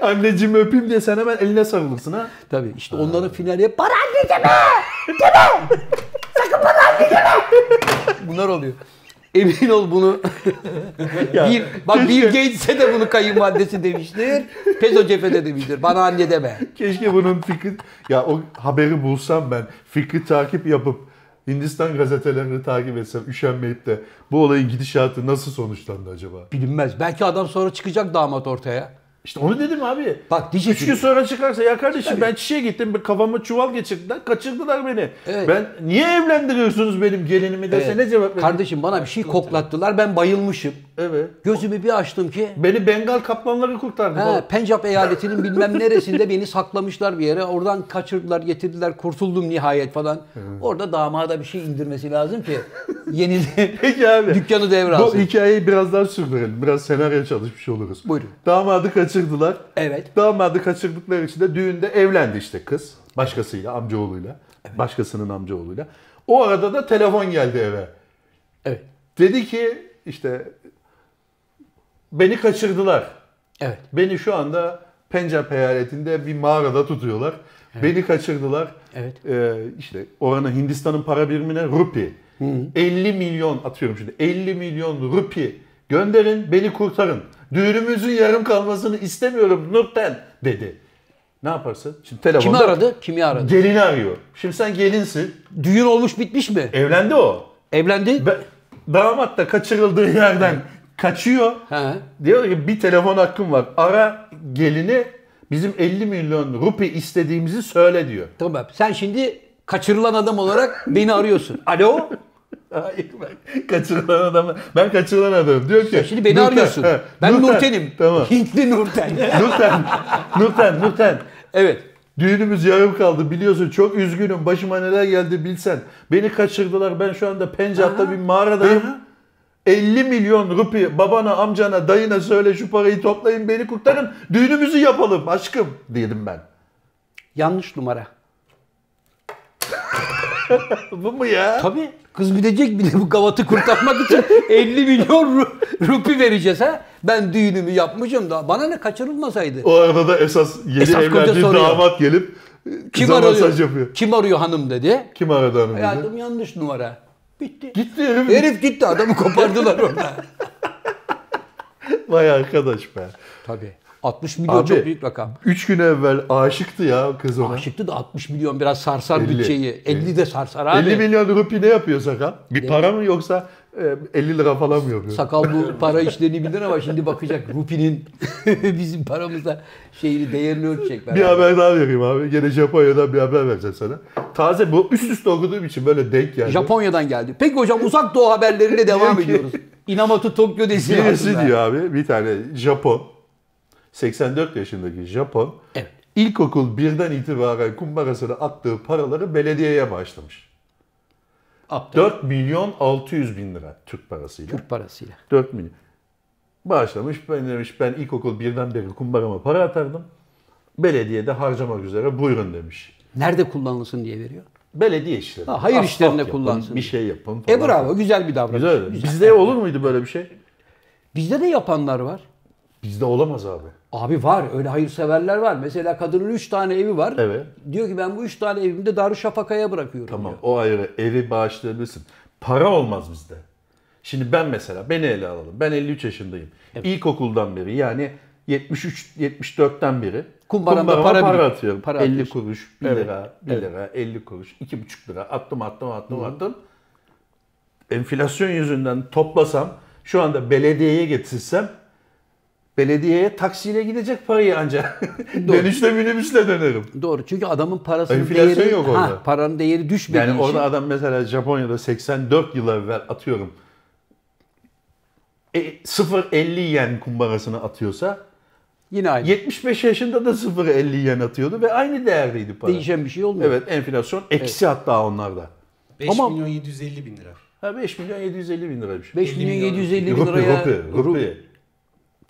Anneciğimi öpeyim diye sen hemen eline sarılırsın ha. Tabii işte onların finali bana anne deme! Deme! Sakın bana anne deme! Bunlar oluyor. Emin ol bunu. bir, bak Bill Gates'e de bunu kayınvalidesi demiştir. Pezo Cephe de demiştir. Bana anne deme. Keşke bunun fikri... Ya o haberi bulsam ben. Fikri takip yapıp Hindistan gazetelerini takip etsem üşenmeyip de bu olayın gidişatı nasıl sonuçlandı acaba? Bilinmez. Belki adam sonra çıkacak damat ortaya. İşte onu dedim abi. Bak diyecek Üç gün sonra çıkarsa ya kardeşim ben çiçeğe gittim bir kafama çuval geçirdiler kaçırdılar beni. Evet. Ben niye evlendiriyorsunuz benim gelinimi dese Evet. ne cevap verir? Kardeşim bana bir şey koklattılar. Ben bayılmışım. Evet. Gözümü bir açtım ki Beni Bengal kaplanları kurtardı. He, baba. Pencap eyaletinin bilmem neresinde beni saklamışlar bir yere. Oradan kaçırdılar, getirdiler, kurtuldum nihayet falan. Orada damada bir şey indirmesi lazım ki yeni Peki abi. dükkanı Bu devralsın. hikayeyi biraz daha sürdürelim. Biraz senaryo çalışmış oluruz. Buyurun. Damadı kaçırdılar. Evet. Damadı kaçırdıkları için de düğünde evlendi işte kız. Başkasıyla, amcaoğluyla. Başkasının amcaoğluyla. O arada da telefon geldi eve. Evet. Dedi ki işte beni kaçırdılar. Evet. Beni şu anda Pencap eyaletinde bir mağarada tutuyorlar. Beni kaçırdılar. Evet. Ee, işte oranın Hindistan'ın para birimine rupi. 50 milyon atıyorum şimdi 50 milyon rupi gönderin beni kurtarın. Düğünümüzün yarım kalmasını istemiyorum Nurten dedi. Ne yaparsın? Şimdi telefonda Kimi aradı? Kimi aradı? Gelini arıyor. Şimdi sen gelinsin. Düğün olmuş bitmiş mi? Evlendi o. Evlendi. Be- damat da kaçırıldığı yerden kaçıyor. He. Diyor ki bir telefon hakkım var. Ara gelini bizim 50 milyon rupi istediğimizi söyle diyor. Tamam. Sen şimdi kaçırılan adam olarak beni arıyorsun. Alo? Hayır ben kaçırılan adamı. Ben kaçırılan adamım. Diyor ki. Şimdi beni Nurten, arıyorsun. he, Ben Nurten, Nurten'im. Tamam. Hintli Nurten. Nurten. Nurten. Nurten. evet. Düğünümüz yarım kaldı biliyorsun çok üzgünüm başıma neler geldi bilsen. Beni kaçırdılar ben şu anda Pencap'ta bir mağaradayım. 50 milyon rupi babana amcana dayına söyle şu parayı toplayın beni kurtarın düğünümüzü yapalım aşkım dedim ben. Yanlış numara. Bu mu ya? Tabii. Kız bilecek bir de bu gavatı kurtarmak için 50 milyon ru- rupi vereceğiz ha. Ben düğünümü yapmışım da bana ne kaçırılmasaydı. O arada da esas yeni Esas evlendiği damat gelip Kim arıyor? yapıyor. Kim arıyor hanım dedi. Kim aradı hanım dedi? Hayatım yanlış numara. Bitti. Gitti herif. Herif gitti adamı kopardılar orada. Vay arkadaş be. Tabii. 60 milyon Abi, çok büyük rakam. 3 gün evvel aşıktı ya kız ona. Aşıktı da 60 milyon biraz sarsar 50. bütçeyi. 50 de sarsar abi. 50 milyon rupi ne yapıyor sakal? Bir para mı yoksa e, 50 lira falan mı yapıyor? Sakal bu para işlerini bilir ama şimdi bakacak Rupi'nin bizim paramızda şeyini değerini ölçecek. Bir haber daha vereyim abi. Gene Japonya'dan bir haber vereceğim sana. Taze bu üst üste okuduğum için böyle denk geldi. Japonya'dan geldi. Peki hocam uzak doğu haberleriyle devam ediyoruz. Inamoto Tokyo dizisi Birisi diyor abi bir tane Japon 84 yaşındaki Japon Evet. ilkokul birden itibaren kumbarasına attığı paraları belediyeye bağışlamış. Aptal. 4 milyon 600 bin lira Türk parasıyla. Türk parasıyla. 4 milyon. Bağışlamış. Ben demiş ben ilkokul birden beri kumbarama para atardım. Belediyede harcamak üzere buyurun demiş. Nerede kullanılsın diye veriyor. Belediye işleri. Ha, hayır Asfalt işlerinde yapın, kullansın. Bir şey yapın falan. E bravo güzel bir davranış. Güzel. Bizde olur muydu böyle bir şey? Bizde de yapanlar var. Bizde olamaz abi. Abi var öyle hayırseverler var. Mesela kadının 3 tane evi var. Evet. Diyor ki ben bu 3 tane evimde Darüşşafaka'ya bırakıyorum. Tamam diyor. o ayrı evi bağışlayabilirsin. Para olmaz bizde. Şimdi ben mesela beni ele alalım. Ben 53 yaşındayım. İlkokuldan beri yani 73 74'ten beri Kumbaramda kumbarama para para, atıyorum. para 50 atıyorsun. kuruş, 1 Evet. lira, 1 lira, 50 kuruş, 2,5 lira attım attım attım attım. Enflasyon yüzünden toplasam şu anda belediyeye getirsem belediyeye taksiyle gidecek parayı ancak. Dönüşte minibüsle dönerim. Doğru çünkü adamın parasının Enflasyon değeri yok orada. Ha, paranın değeri düşmediği Yani için. orada adam mesela Japonya'da 84 yıl evvel atıyorum. E, 0.50 yen kumbarasını atıyorsa Yine aynı. 75 yaşında da 0.50 yen atıyordu ve aynı değerdeydi para. Değişen bir şey olmuyor. Evet enflasyon eksi hatta onlarda. 5 Ama- milyon 750 bin lira. Ha 5 milyon 750 bin liraymış. 5 milyon milyon. 750 bin Rupi, liraya rupi, rupi.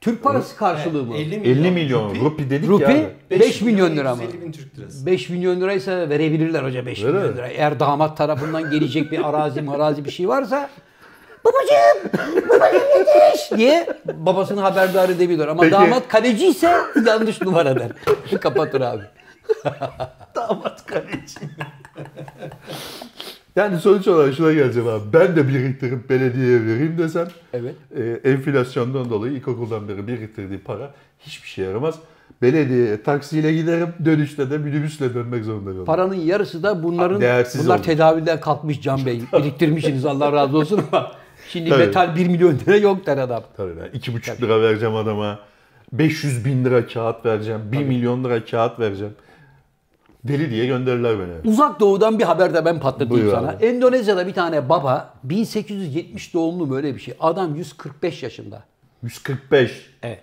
Türk parası karşılığı mı? 50 50 milyon rupi, dedik Rupi ya. 5 milyon lira mı? 750 bin Türk lirası. 5 milyon liraysa verebilirler hoca 5 Verir. milyon lira. Eğer damat tarafından gelecek bir arazi marazi bir şey varsa babacığım babacığım yetiş diye babasını haberdar edebilir. Ama Peki. damat kaleci ise yanlış numara der. Kapatır abi. Damat kaleci. Yani sonuç olarak şuna geleceğim abi. Ben de biriktirip belediyeye vereyim desem Evet. e, enflasyondan dolayı ilkokuldan beri biriktirdiği para hiçbir şey yaramaz. Belediyeye taksiyle giderim, dönüşte de minibüsle dönmek zorunda kalırım. Paranın yarısı da bunların Değersiz bunlar olmuş. tedavülden kalkmış Can Bey. Biriktirmişsiniz Allah razı olsun ama şimdi Tabii. metal 1 milyon lira yok der adam. Tabii ben 2,5 lira vereceğim adama. 500 bin lira kağıt vereceğim. 1 milyon lira kağıt vereceğim. Deli diye gönderirler beni. Uzak doğudan bir haber de ben patlatayım Buyur sana. abi. Endonezya'da bir tane baba 1870 doğumlu böyle bir şey. Adam 145 yaşında. 145. Evet.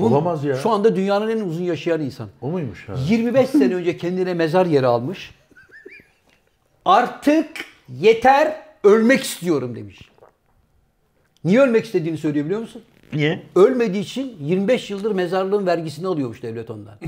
Olamaz ya. Şu anda dünyanın en uzun yaşayan insan. O muymuş ha? 25 sene önce kendine mezar yeri almış. Artık yeter ölmek istiyorum demiş. Niye ölmek istediğini söylüyor biliyor musun? Niye? Ölmediği için 25 yıldır mezarlığın vergisini alıyormuş devlet ondan.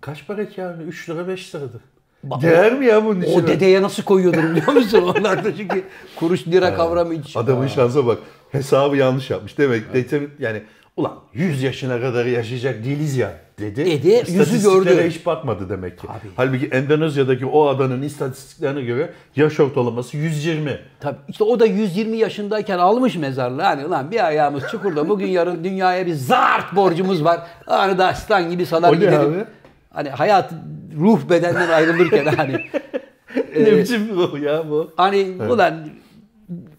Kaç para ki abi? 3 lira 5 liradır. Bak, Değer mi ya bunun için? O dedeye nasıl koyuyordur biliyor musun? Onlar da çünkü kuruş lira kavramı hiç. Adamın şansa bak. Hesabı yanlış yapmış. Demek ki yani ulan 100 yaşına kadar yaşayacak değiliz ya dedi. Dedi, yüzü gördü. hiç bakmadı demek ki. Abi. Halbuki Endonezya'daki o adanın istatistiklerine göre yaş ortalaması 120. Tabii işte o da 120 yaşındayken almış mezarlığı. Hani lan bir ayağımız çukurda bugün yarın dünyaya bir zart borcumuz var. Hani da aslan gibi salar gidelim. abi? Hani hayat ruh bedenden ayrılırken hani ne biçim bu ya bu? hani ulan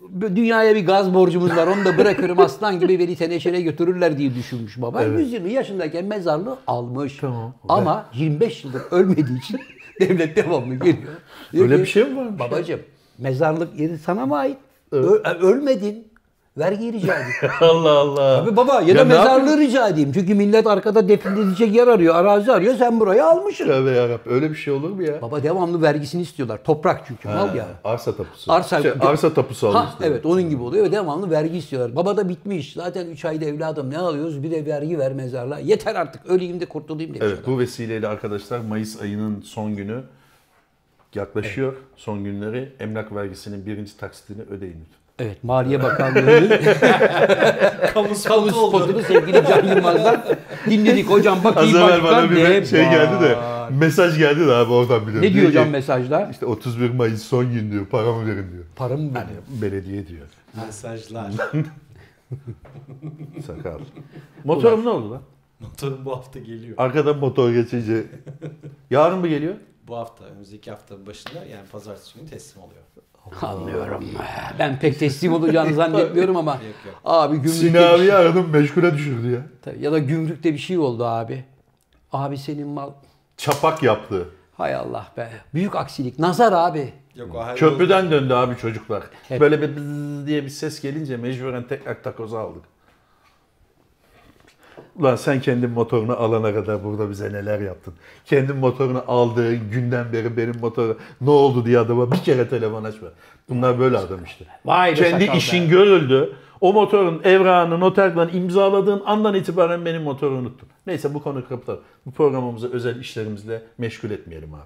bu dünyaya bir gaz borcumuz var onu da bırakırım aslan gibi beni teneşere götürürler diye düşünmüş baba. 120 yaşındayken mezarlığı almış. Tamam. Ama 25 yıldır ölmediği için devlet devamlı geliyor. Diyor Öyle ki, bir şey mi varmış? Babacım mezarlık yeri sana mı ait? Ö- ölmedin. Vergi rica edeyim. Allah Allah. Abi baba ya, Ya da mezarlığı rica edeyim. Çünkü millet arkada defnedilecek yer arıyor, arazi arıyor. Sen burayı almışsın. Tövbe yarabbim. Öyle bir şey olur mu ya? Baba devamlı vergisini istiyorlar. Toprak çünkü mal ya. Arsa tapusu. Arsa, Şey, arsa tapusu alıyor. Ha, evet onun gibi oluyor ve devamlı vergi istiyorlar. Baba da bitmiş. Zaten 3 ayda evladım ne alıyoruz? Bir de vergi ver mezarlığa. Yeter artık öleyim de kurtulayım demiş Evet adam. bu vesileyle arkadaşlar Mayıs ayının son günü yaklaşıyor. Son günleri emlak vergisinin birinci taksitini ödeyin lütfen. Evet Maliye Bakanlığı'nın Kamu kamu spotu oldu. spotunu sevgili Can Yılmaz'dan dinledik. Hocam bak iyi Az evvel bana bir ne şey geldi de? Mesaj geldi de abi oradan biliyorum. Ne diyor hocam ki, mesajda? İşte 31 Mayıs son gün diyor. Paramı verin diyor. Paramı mı? Hani belediye diyor. Mesajlar. Sakal. Motorum ne oldu lan? Motorum bu hafta geliyor. Arkadan motor geçince. Yarın mı geliyor? Bu hafta, önümüzdeki haftanın başında yani pazartesi günü teslim oluyor. Anlıyorum. Ben pek teslim olacağını zannetmiyorum ama Yok, yok. abi gümrükte Sinan bir şey- aradım meşgule düşürdü ya. Tabii, ya da gümrükte bir şey oldu abi. Abi senin mal Çapak yaptı. hay Allah be. Büyük aksilik. Nazar abi. Yok o. Köprüden döndü abi çocuklar. Hep. Böyle bir diye bir ses gelince mecburen tekrar takozu aldık. Ulan sen kendi motorunu alana kadar burada bize neler yaptın. Kendi motorunu aldığın günden beri benim motoru ne oldu diye adama bir kere telefon açma. Bunlar böyle adam işte. Vay be Kendi sakal be. işin görüldü. O motorun evrağını noterden imzaladığın andan itibaren benim motoru unuttun. Neyse bu konu kapatalım. Bu programımızı özel işlerimizle meşgul etmeyelim abi.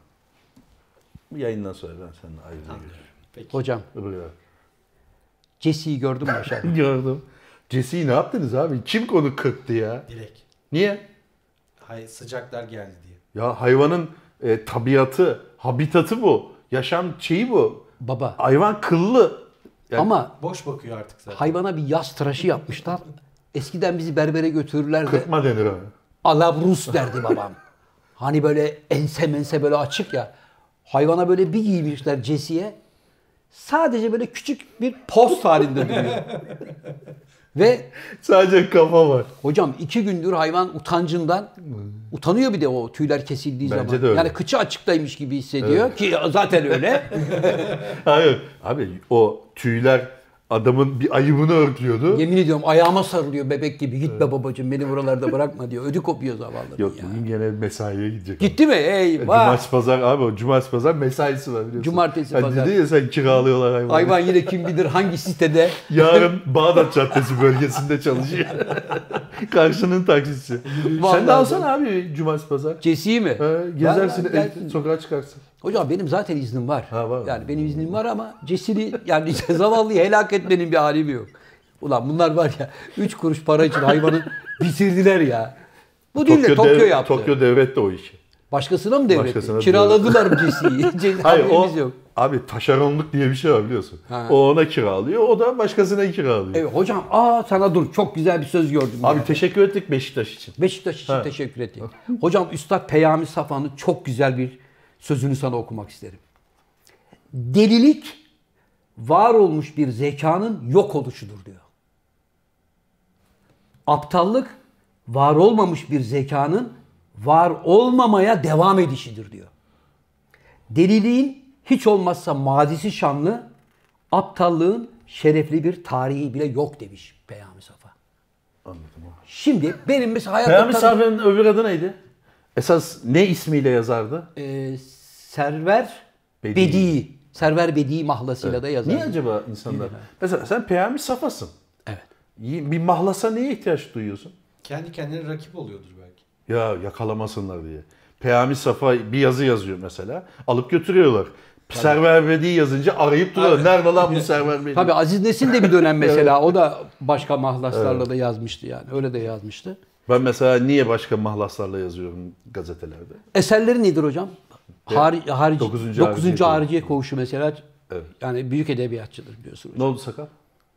Bu yayından sonra ben seninle ayrılacağım. Peki. Hocam Buyur. Jesse'yi gördün mü aşağıda? Gördüm. Jesse'yi ne yaptınız abi? Kim konu kırktı ya? Dilek. Niye? Hay sıcaklar geldi diye. Ya hayvanın e, tabiatı, habitatı bu. Yaşam şeyi bu. Baba. Hayvan kıllı. Yani Ama Boş bakıyor artık zaten. hayvana bir yaz tıraşı yapmışlar. Eskiden bizi berbere götürürlerdi. kırpma denir ona. Alabrus derdi babam. Hani böyle ense mense böyle açık ya. Hayvana böyle bir giymişler Jesse'ye. Sadece böyle küçük bir post halinde duruyor. Ve Sadece kafa var. hocam iki gündür hayvan utancından utanıyor bir de o tüyler kesildiği Bence zaman. de öyle. Yani kıçı açıktaymış gibi hissediyor ki zaten öyle. Hayır. Abi o tüyler adamın bir ayıbını örtüyordu. Yemin ediyorum ayağıma sarılıyor bebek gibi. Gitme babacığım beni buralarda bırakma diyor. Ödü kopuyor zavallı. Yok ya. bugün gene mesaiye gidecek. Gitti mi? Eyvah. Cumartesi pazar abi o cumartesi pazar mesaisi var biliyorsun. Cumartesi Hani pazar. Dedi ya sen kiralıyorlar hayvanı. Hayvan yine kim bilir hangi sitede. Yarın Bağdat Caddesi bölgesinde çalışıyor. Karşının taksisi. Sen Vallahi de alsana abi cumartesi pazar. Cesi'yi mi? He, gezersin, Vallahi el- sokağa çıkarsın. Hocam benim zaten iznim var. Ha, var. Yani benim iznim var ama Cesi'ni yani zavallıyı helak etmenin bir halim yok. Ulan bunlar var ya 3 kuruş para için hayvanı bitirdiler ya. Bu değil de Tokyo dev- yaptı. Tokyo devretti o işi. Başkasına mı devretti? Başkasına Kiraladılar Cesi'yi? Cesi Hayır o yok. abi taşeronluk diye bir şey var biliyorsun. Ha. O ona kiralıyor, o da başkasına kiralıyor. Evet hocam aa sana dur çok güzel bir söz gördüm. Abi yani. teşekkür ettik Beşiktaş için. Beşiktaş için Ha. teşekkür ettik. Hocam Üstad Peyami Safa'nın çok güzel bir sözünü sana okumak isterim. Delilik var olmuş bir zekanın yok oluşudur diyor. Aptallık var olmamış bir zekanın var olmamaya devam edişidir diyor. Deliliğin hiç olmazsa mazisi şanlı, aptallığın şerefli bir tarihi bile yok demiş Peyami Safa. Anladım. Şimdi benim mesela hayatta Peyami Safa'nın öbür adı neydi? Esas ne ismiyle yazardı? Ee, Server Bedi. Bedi. Server Bedi mahlasıyla da yazar. Niye acaba insanlar? Mesela sen Peyami Safa'sın. Evet. Bir mahlasa neye ihtiyaç duyuyorsun? Kendi kendine rakip oluyordur belki. Ya yakalamasınlar diye. Peyami Safa bir yazı yazıyor mesela. Alıp götürüyorlar. Server Bedi yazınca arayıp duruyorlar. Nerede lan bu Server Bedi? Tabii Aziz Nesin de bir dönem mesela o da başka mahlaslarla da yazmıştı yani. Öyle de yazmıştı. Ben mesela niye başka mahlaslarla yazıyorum gazetelerde? Eserleri nedir hocam? Hari, harici, Dokuzuncu 9. Hariciye Koğuşu mesela Evet. yani büyük edebiyatçıdır biliyorsunuz. Ne oldu sakal?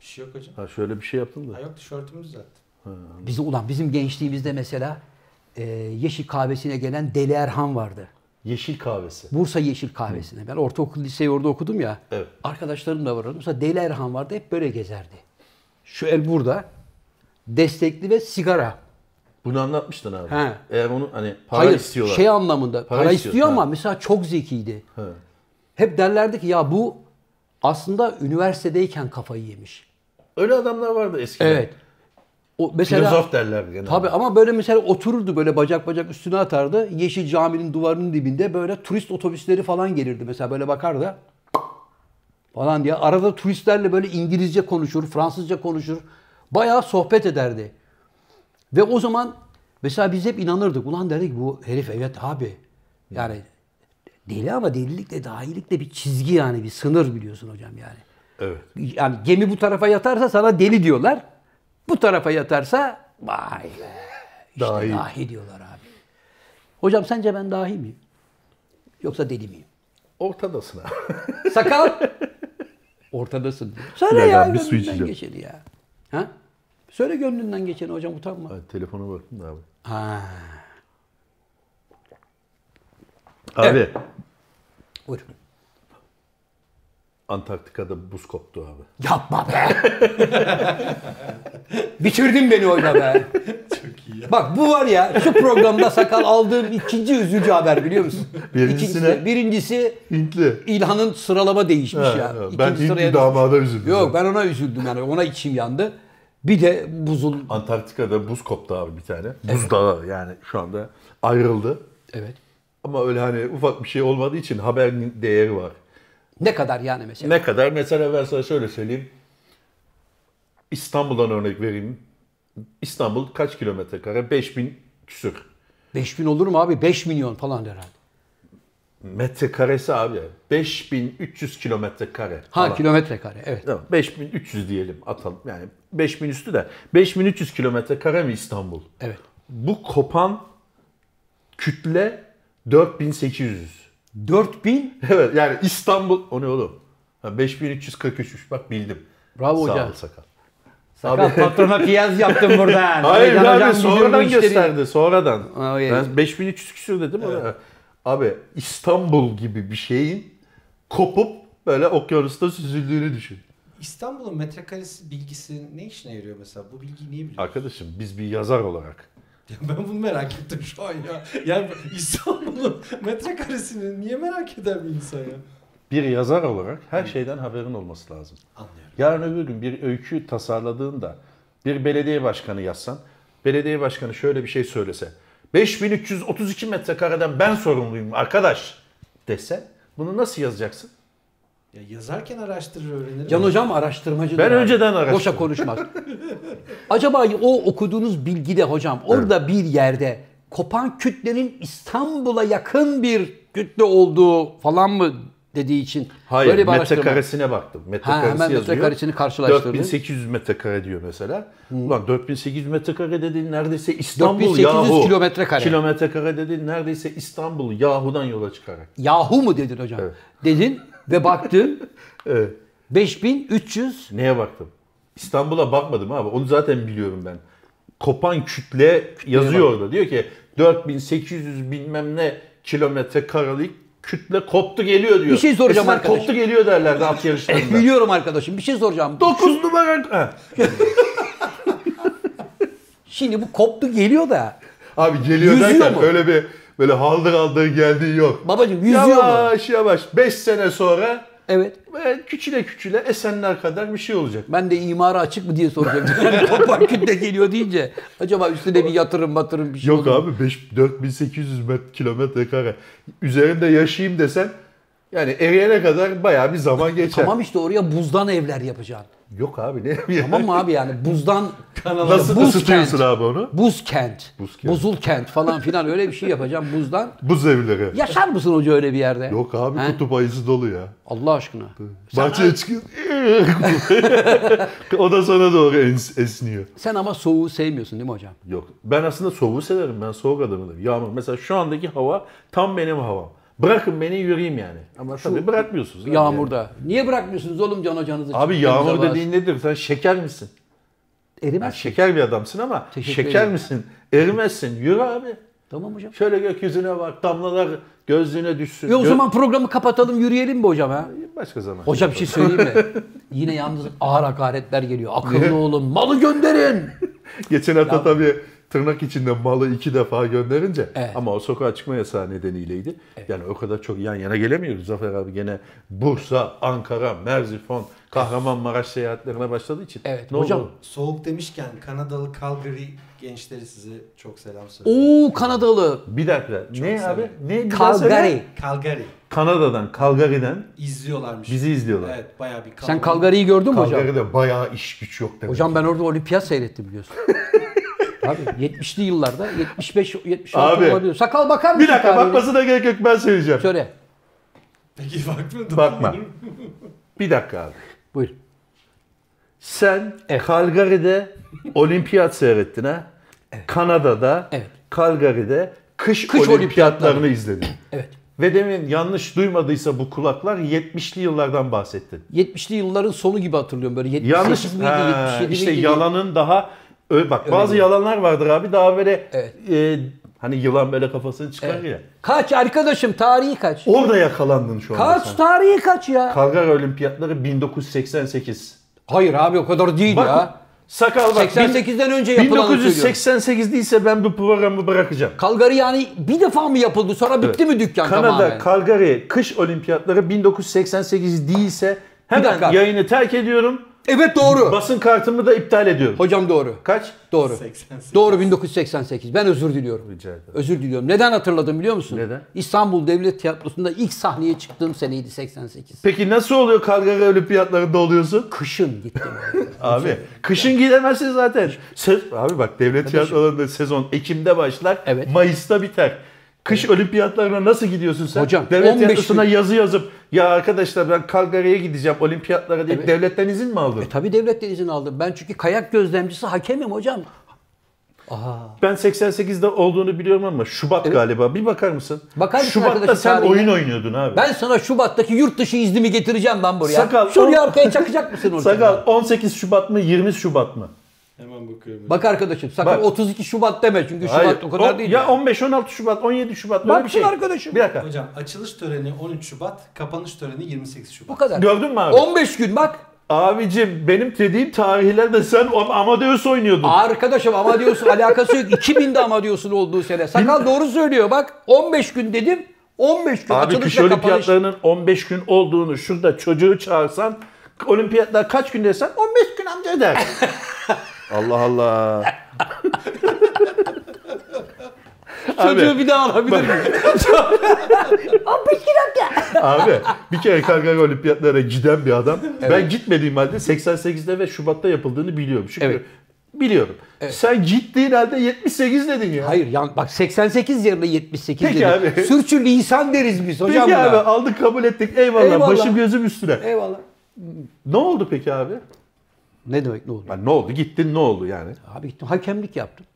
Bir şey yok hocam. Ha şöyle bir şey yaptım da. Ha yok tişörtümü düzelttim. Bizim ulan bizim gençliğimizde mesela e, Yeşil Kahvesi'ne gelen Deli Erhan vardı. Yeşil kahvesi. Bursa Yeşil Kahvesi'ne. Ben ortaokul liseyi orada okudum ya. Evet. Arkadaşlarım da vardı. Mesela Deli Erhan vardı. Hep böyle gezerdi. Şu el burada. Destekli ve sigara. Bunu anlatmıştın abi. He. Eğer onu hani para Hayır istiyorlar. şey anlamında. Para, Para istiyor, istiyor, ama ha. mesela çok zekiydi. He. Hep derlerdi ki ya bu aslında üniversitedeyken kafayı yemiş. Öyle adamlar vardı eskiden. Evet. O mesela Filozof derler genelde. Tabii ama böyle mesela otururdu böyle bacak bacak üstüne atardı. Yeşil caminin duvarının dibinde böyle turist otobüsleri falan gelirdi. Mesela böyle bakardı. Falan diye. Arada turistlerle böyle İngilizce konuşur, Fransızca konuşur. Bayağı sohbet ederdi. Ve o zaman mesela biz hep inanırdık. Ulan derdik bu herif evet abi. Yani deli ama delilikle dahilikle bir çizgi yani bir sınır biliyorsun hocam yani. Evet. Yani gemi bu tarafa yatarsa sana deli diyorlar. Bu tarafa yatarsa vay be. İşte Dahi. dahi. diyorlar abi. Hocam sence ben dahi miyim? Yoksa deli miyim? Ortadasın abi. Sakal. Ortadasın. dakika, ya bir su içeceğim. geçeni ya. Ha? Söyle gönlünden geçeni hocam utanma. Hadi telefona bakın da abi. Ha. Abi Buyurun. Antarktika'da buz koptu abi. Yapma be. Bitirdin beni orada be. Çok iyi ya. Bak bu var ya şu programda sakal aldığım ikinci üzücü haber biliyor musun? Birincisi İkincisi- ne? Birincisi Hintli. İlhan'ın sıralama değişmiş Ha, ya. ha. İkinci Ben sıraya Hintli damada üzüldüm. Yok ben ona üzüldüm yani ona içim yandı. Bir de buzul. Antarktika'da buz koptu abi bir tane. Buz dağı yani şu anda ayrıldı. Evet. Ama öyle hani ufak bir şey olmadığı için haberin değeri var. Ne kadar yani mesela? Ne kadar? Mesela ben sana şöyle söyleyeyim. İstanbul'dan örnek vereyim. İstanbul kaç kilometre kare? 5000 küsür. 5000 olur mu abi? 5 milyon falan herhalde. Metrekaresi abi. 5300 kilometre kare. Ha kilometre kare evet. Tamam, 5300 diyelim atalım. Yani 5000 üstü de 5300 kilometre kare mi İstanbul? Evet. Bu kopan kütle 4800. 4000 Evet yani İstanbul o ne oğlum? Ha, 5343'müş bak bildim. Bravo Sağ hocam. ol sakal. Sakal patrona piyaz yaptım buradan. Hayır abi bu sonradan gösterdi sonradan. Evet. Ben 5300 küsür dedim ona. Abi İstanbul gibi bir şeyin kopup böyle okyanusta süzüldüğünü düşün. İstanbul'un metrekaresi bilgisi ne işine yarıyor mesela? Bu bilgiyi niye biliyorsun? Arkadaşım biz bir yazar olarak Ya ben bunu merak ettim şu an ya. Yani İstanbul'un metrekaresini niye merak eder bir insan ya? bir yazar olarak her şeyden haberin olması lazım. Anlıyorum. Yarın öbür gün bir öykü tasarladığında bir belediye başkanı yazsan, belediye başkanı şöyle bir şey söylese, 5332 metrekareden ben sorumluyum arkadaş dese, bunu nasıl yazacaksın? Ya yazarken araştırır öğrenir. Can hocam araştırmacıdır. Ben abi. önceden araştırdım. Boşa konuşmaz. Acaba o okuduğunuz bilgide hocam orada bir yerde kopan kütlenin İstanbul'a yakın bir kütle olduğu falan mı dediği için Hayır, böyle bir metrekaresine baktım. Metrekaresi hemen yazıyor. metrekaresini karşılaştırdın. 4800 metrekare diyor mesela. Ulan 4800 metrekare dediğin neredeyse İstanbul 4800 yahu. kilometre kare. Kilometre kare dediğin neredeyse İstanbul yahudan yola çıkarak. Yahu mu dedin hocam? Evet. Dedin ve baktın Evet. 5300 Neye baktım? İstanbul'a bakmadım abi. Onu zaten biliyorum ben. Kopan kütle yazıyor orada. Diyor ki 4800 bilmem ne kilometre karelik kütle koptu geliyor diyor. Bir şey soracağım Eskiden arkadaş. koptu geliyor derlerdi at yarışlarında. biliyorum arkadaşım bir şey soracağım. 9 numara. Şimdi bu koptu geliyor da Abi geliyor Yüzüyor derken mu? öyle bir böyle haldır haldır geldiği yok. babacım yüzüyor mu? yavaş yavaş 5 sene sonra Evet. böyle küçüle küçüle Esenler kadar bir şey olacak. Ben de imara açık mı diye soracaktım. Yani kopan kütle geliyor deyince acaba üstüne bir yatırım batırım bir şey Yok olur abi 5 4800 met kilometre kare. Üzerinde yaşayayım desen yani eriyene kadar bayağı bir zaman geçer. Tamam işte oraya buzdan evler yapacaksın. Yok abi ne Tamam mı abi yani buzdan Nasıl buz ısıtıyorsun kent. abi onu? Buz kent, Buz kent. buzul kent falan filan öyle bir şey yapacağım buzdan. Buz evleri. Yaşar mısın hoca öyle bir yerde? Yok abi He? kutup ayısı dolu ya. Allah aşkına. Bahçeye çıkıyor. o da sana doğru es- esniyor. Sen ama soğuğu sevmiyorsun değil mi hocam? Yok. Ben aslında soğuğu severim. Ben soğuk adamım. Yağmur. Mesela şu andaki hava tam benim havam. Bırakın beni yürüyeyim yani. Ama tabii bırakmıyorsunuz. abi Yağmurda. Niye bırakmıyorsunuz oğlum can hocanızı? yani. Abi yağmur dediğin nedir? Sen şeker misin? Erimez. Yani şeker bir adamsın ama Teşekkür şeker ederim. misin? Erimezsin. Yürü abi. Tamam hocam. Şöyle gökyüzüne bak. Damlalar gözlüğüne düşsün. E o Gö- zaman programı kapatalım yürüyelim mi hocam ha? Başka zaman. Hocam bir şey söyleyeyim mi? Yine yalnız ağır hakaretler geliyor. Akıllı olun, malı gönderin. Geçen hafta tabii tırnak içinde malı iki defa gönderince Evet. ama o sokağa çıkma yasağı nedeniyleydi. Yani o kadar çok yan yana gelemiyoruz. Zafer abi gene Bursa, Ankara, Merzifon, Kahramanmaraş seyahatlerine başladığı için. Evet, Ne hocam. oldu? Soğuk demişken Kanadalı Calgary gençleri size çok selam söylüyor. Oo Kanadalı. Bir dakika. ne severim. abi? Ne? Calgary. Calgary. Kanada'dan, Calgary'den İzliyorlarmış. bizi izliyorlar. Evet bayağı bir Sen Calgary'yi gördün mü hocam? Calgary'de bayağı iş güç yok demek. Hocam ben orada olimpiyat seyrettim biliyorsun. Abi 70'li yıllarda 75 76 Abi. olabilir. Sakal bakar mısın? bir dakika tarihine? bakmasına gerek yok ben söyleyeceğim. Söyle. Peki bakmıyordum. Bakma. Bir dakika abi. Buyur. Sen Evet. Calgary'de olimpiyat seyrettin ha? Kanada'da Evet. Calgary'de kış, Kış olimpiyatlarını olimpiyatları. izledin. Evet. Ve demin yanlış duymadıysa bu kulaklar 70'li yıllardan bahsettin. 70'li yılların sonu gibi hatırlıyorum böyle 78 Yanlış miydi, Ha, 77 işte miydi? yalanın daha Öyle bak bazı değil. yalanlar vardır abi daha böyle Evet. e, hani yılan böyle kafasını çıkar ya. Kaç arkadaşım tarihi kaç? Orada yakalandın şu anda Kaç sen. tarihi kaç ya? Kalgar Olimpiyatları 1988. Hayır abi o kadar değil Bak ya. sakal bak. 88'den önce yapılanı söylüyorum. 1988 değilse ben bu programı bırakacağım. Kalgari yani bir defa mı yapıldı sonra bitti mi dükkan Kanada tamamen? Calgary kış olimpiyatları 1988 değilse hemen yayını terk ediyorum. Evet doğru. Basın kartımı da iptal ediyorum. Hocam doğru. Kaç? Doğru. 88. Doğru 1988. Ben özür diliyorum. Rica ederim. Özür diliyorum. Neden hatırladım biliyor musun? Neden? İstanbul Devlet Tiyatrosu'nda ilk sahneye çıktığım seneydi 88. Peki nasıl oluyor Calgary olimpiyatlarında oluyorsun? Kışın gittim. Abi kışın gidemezsin zaten. Se- abi bak devlet tiyatrolarında sezon Ekim'de başlar, Evet. Mayıs'ta biter. Kış olimpiyatlarına nasıl gidiyorsun sen? Hocam, devlet 15 tiyatrosuna gün- yazı yazıp ya arkadaşlar ben Calgary'ye gideceğim olimpiyatlara deyip Evet. devletten izin mi aldın? e tabi devletten izin aldım. Ben çünkü kayak gözlemcisi hakemim hocam. Ben 88'de olduğunu biliyorum ama Şubat galiba. Bir bakar mısın? Bakar mısın Şubat'ta sen tarihine? oyun oynuyordun abi. Ben sana Şubat'taki yurt dışı iznimi getireceğim lan buraya. Sakal, Şuraya on- arkaya çakacak mısın orada? Sakal 18 Şubat mı 20 Şubat mı? Hemen bakıyorum. Bak arkadaşım sakın Bak. 32 Şubat deme çünkü Şubat Hayır. o kadar O- değil. Ya ya. 15 16 Şubat 17 Şubat böyle bir şey. arkadaşım. Bir dakika. Hocam açılış töreni 13 Şubat, kapanış töreni 28 Şubat. Bu kadar. Gördün mü abi? 15 gün bak. Abicim benim dediğim tarihlerde sen Amadeus oynuyordun. Arkadaşım Amadeus'un alakası yok. 2000'de Amadeus'un olduğu sene. Sakal doğru söylüyor bak. 15 gün dedim. 15 gün Abi açılış kış olimpiyatlarının 15 gün olduğunu şurada çocuğu çağırsan olimpiyatlar kaç gün desen 15 gün amca der. Allah Allah. Çocuğu abi, bir daha alabilir miyim? abi bir kere Calgary olimpiyatlara giden bir adam. Ben gitmediğim halde 88'de ve Şubat'ta yapıldığını biliyorum. Çünkü Evet. biliyorum. Sen gittiğin halde 78 dedin ya. Hayır yan, bak 88 yerine 78 Peki dedim. abi. Sürçü lisan deriz biz hocam Peki buna. abi aldık kabul ettik. Eyvallah. Eyvallah. Başım gözüm üstüne. Eyvallah. Ne oldu peki abi? Ne demek ne oldu? Yani ne oldu? Gittin ne oldu yani? Abi gittim hakemlik yaptım.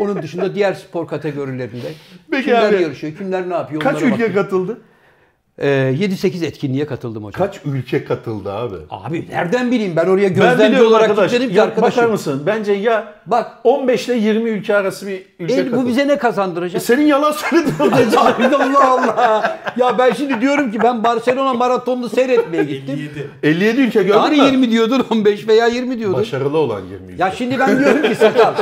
Onun dışında diğer spor kategorilerinde Peki kimler abi. yarışıyor, kimler ne yapıyor Kaç ülke baktım. katıldı? Ee, 7-8 etkinliğe katıldım hocam. Kaç ülke katıldı abi? Abi nereden bileyim ben oraya Ben gözlemci biliyorum olarak arkadaş. gitmedim ki arkadaşım. bakar mısın? Bence ya Bak 15 ile 20 ülke arası bir ülke el, katıldı. bu bize ne kazandıracak? Senin yalan söylediğin Allah Allah. Ya ben şimdi diyorum ki ben Barcelona maratonunu seyretmeye gittim. 57. 57 ülke gördün Hani mü? 20 diyordun 15 veya 20 diyordun. Başarılı olan 20 ülke. Ya şimdi ben diyorum ki sakal.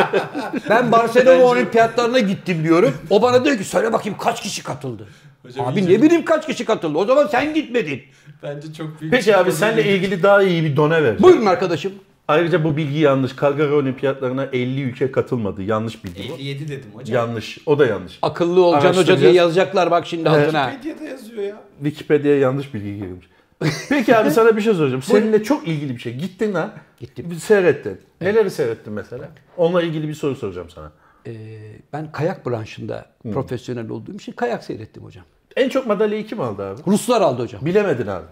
Ben Barcelona olimpiyatlarına gittim diyorum. O bana diyor ki söyle bakayım kaç kişi katıldı. Hocam abi ne bileyim kaç kişi katıldı. O zaman sen gitmedin. Bence çok büyük. Peki abi seninle ilgili daha iyi bir done ver. Buyurun arkadaşım. Ayrıca bu bilgi yanlış. Calgary olimpiyatlarına 50 ülke katılmadı. Yanlış bilgi bu. 57 dedim hocam. Yanlış. O da yanlış. Akıllı ol Can Hoca diye yazacaklar bak şimdi altına. Medyada yazıyor ya. Wikipedia'ya yanlış bilgi girmiş. Peki abi sana bir şey soracağım. Seninle çok ilgili bir şey. Gittin ha. Gittim. Bir Seyrettin. Neleri seyrettin mesela? Onunla ilgili bir soru soracağım sana. Ee, ben kayak branşında profesyonel olduğum için kayak seyrettim hocam. En çok madalyayı kim aldı abi? Ruslar aldı hocam. Bilemedin abi.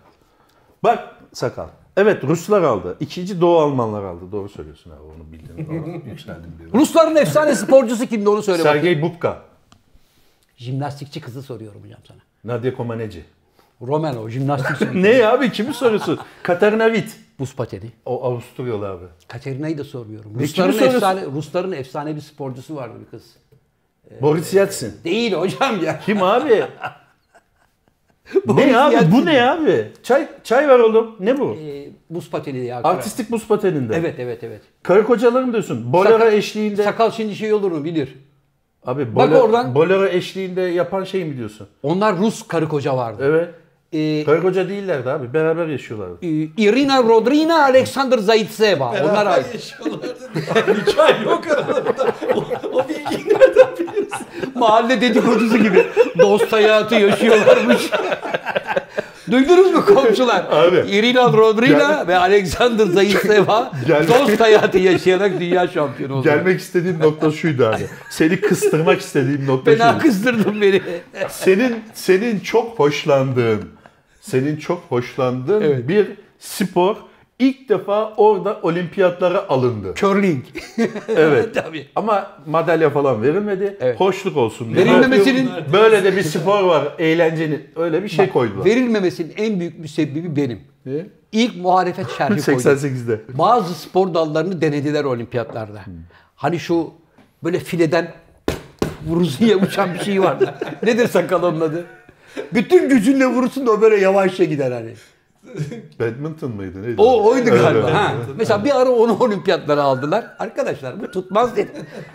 Bak sakal. Evet Ruslar aldı. İkinci Doğu Almanlar aldı. Doğru söylüyorsun abi onu bildin. Doğru. Yükseldin bir. Rusların efsane sporcusu kimdi onu söyle bakayım. Sergey Bubka. Jimnastikçi kızı soruyorum hocam sana. Nadia Comaneci. Roman o jimnastikçi. ne abi kimi soruyorsun? Katarina Witt. Buz pateni. O Avusturyalı abi. Katerina'yı da sormuyorum. kimi Rusların soruyorsun? efsane, Rusların efsane bir sporcusu vardı bir kız. Boris Yeltsin. Değil hocam ya. Kim abi? Boris ne abi? Bu ne abi? Çay çay ver oğlum. Ne bu? Ee, buz pateni ya. Artistik buz pateninde. Evet evet evet. Karı kocaları mı diyorsun? Bolero Sakal- eşliğinde. Sakal şimdi şey olur mu bilir. Abi Bak bolero, oradan. bolero eşliğinde yapan şey mi diyorsun? Onlar Rus karı koca vardı. Evet. Ee, Karı koca değillerdi abi. Beraber yaşıyorlardı. e, Irina Rodrina, Alexander Zaitseva. Onlar Beraber ait. yaşıyorlardı. Nikah yok aralarında. O, o bilgiyi nereden biliyorsun? Mahalle dedikodusu gibi. Dost hayatı yaşıyorlarmış. Duydunuz mu komşular? Abi. Irina Rodrina Gel- ve Alexander Zaitseva Gel- dost hayatı yaşayarak dünya şampiyonu oldu. Gelmek istediğim nokta şuydu abi. Seni kıstırmak istediğim nokta Fena şuydu. kızdırdın beni. Senin senin çok hoşlandığın, senin çok hoşlandığın Evet. bir spor ilk defa orada olimpiyatlara alındı. Curling. Evet. Tabii. Ama madalya falan verilmedi. Evet. Hoşluk olsun diye. Verilmemesinin Böyle de bir spor var. Eğlencenin öyle bir şey koydular. verilmemesinin en büyük müsebbibi benim. Ne? İlk muhalefet şerhi koydum. 88'de. Bazı spor dallarını denediler olimpiyatlarda. Hani şu böyle fileden vurursun ya uçan bir şey vardı. Nedir sakal onun adı? Bütün gücünle vurursun da o böyle yavaşça gider hani. Badminton mıydı? Neydi? O oydu Evet, galiba. evet, ha. evet. Mesela bir ara onu olimpiyatlara aldılar. Arkadaşlar bu tutmaz dedim.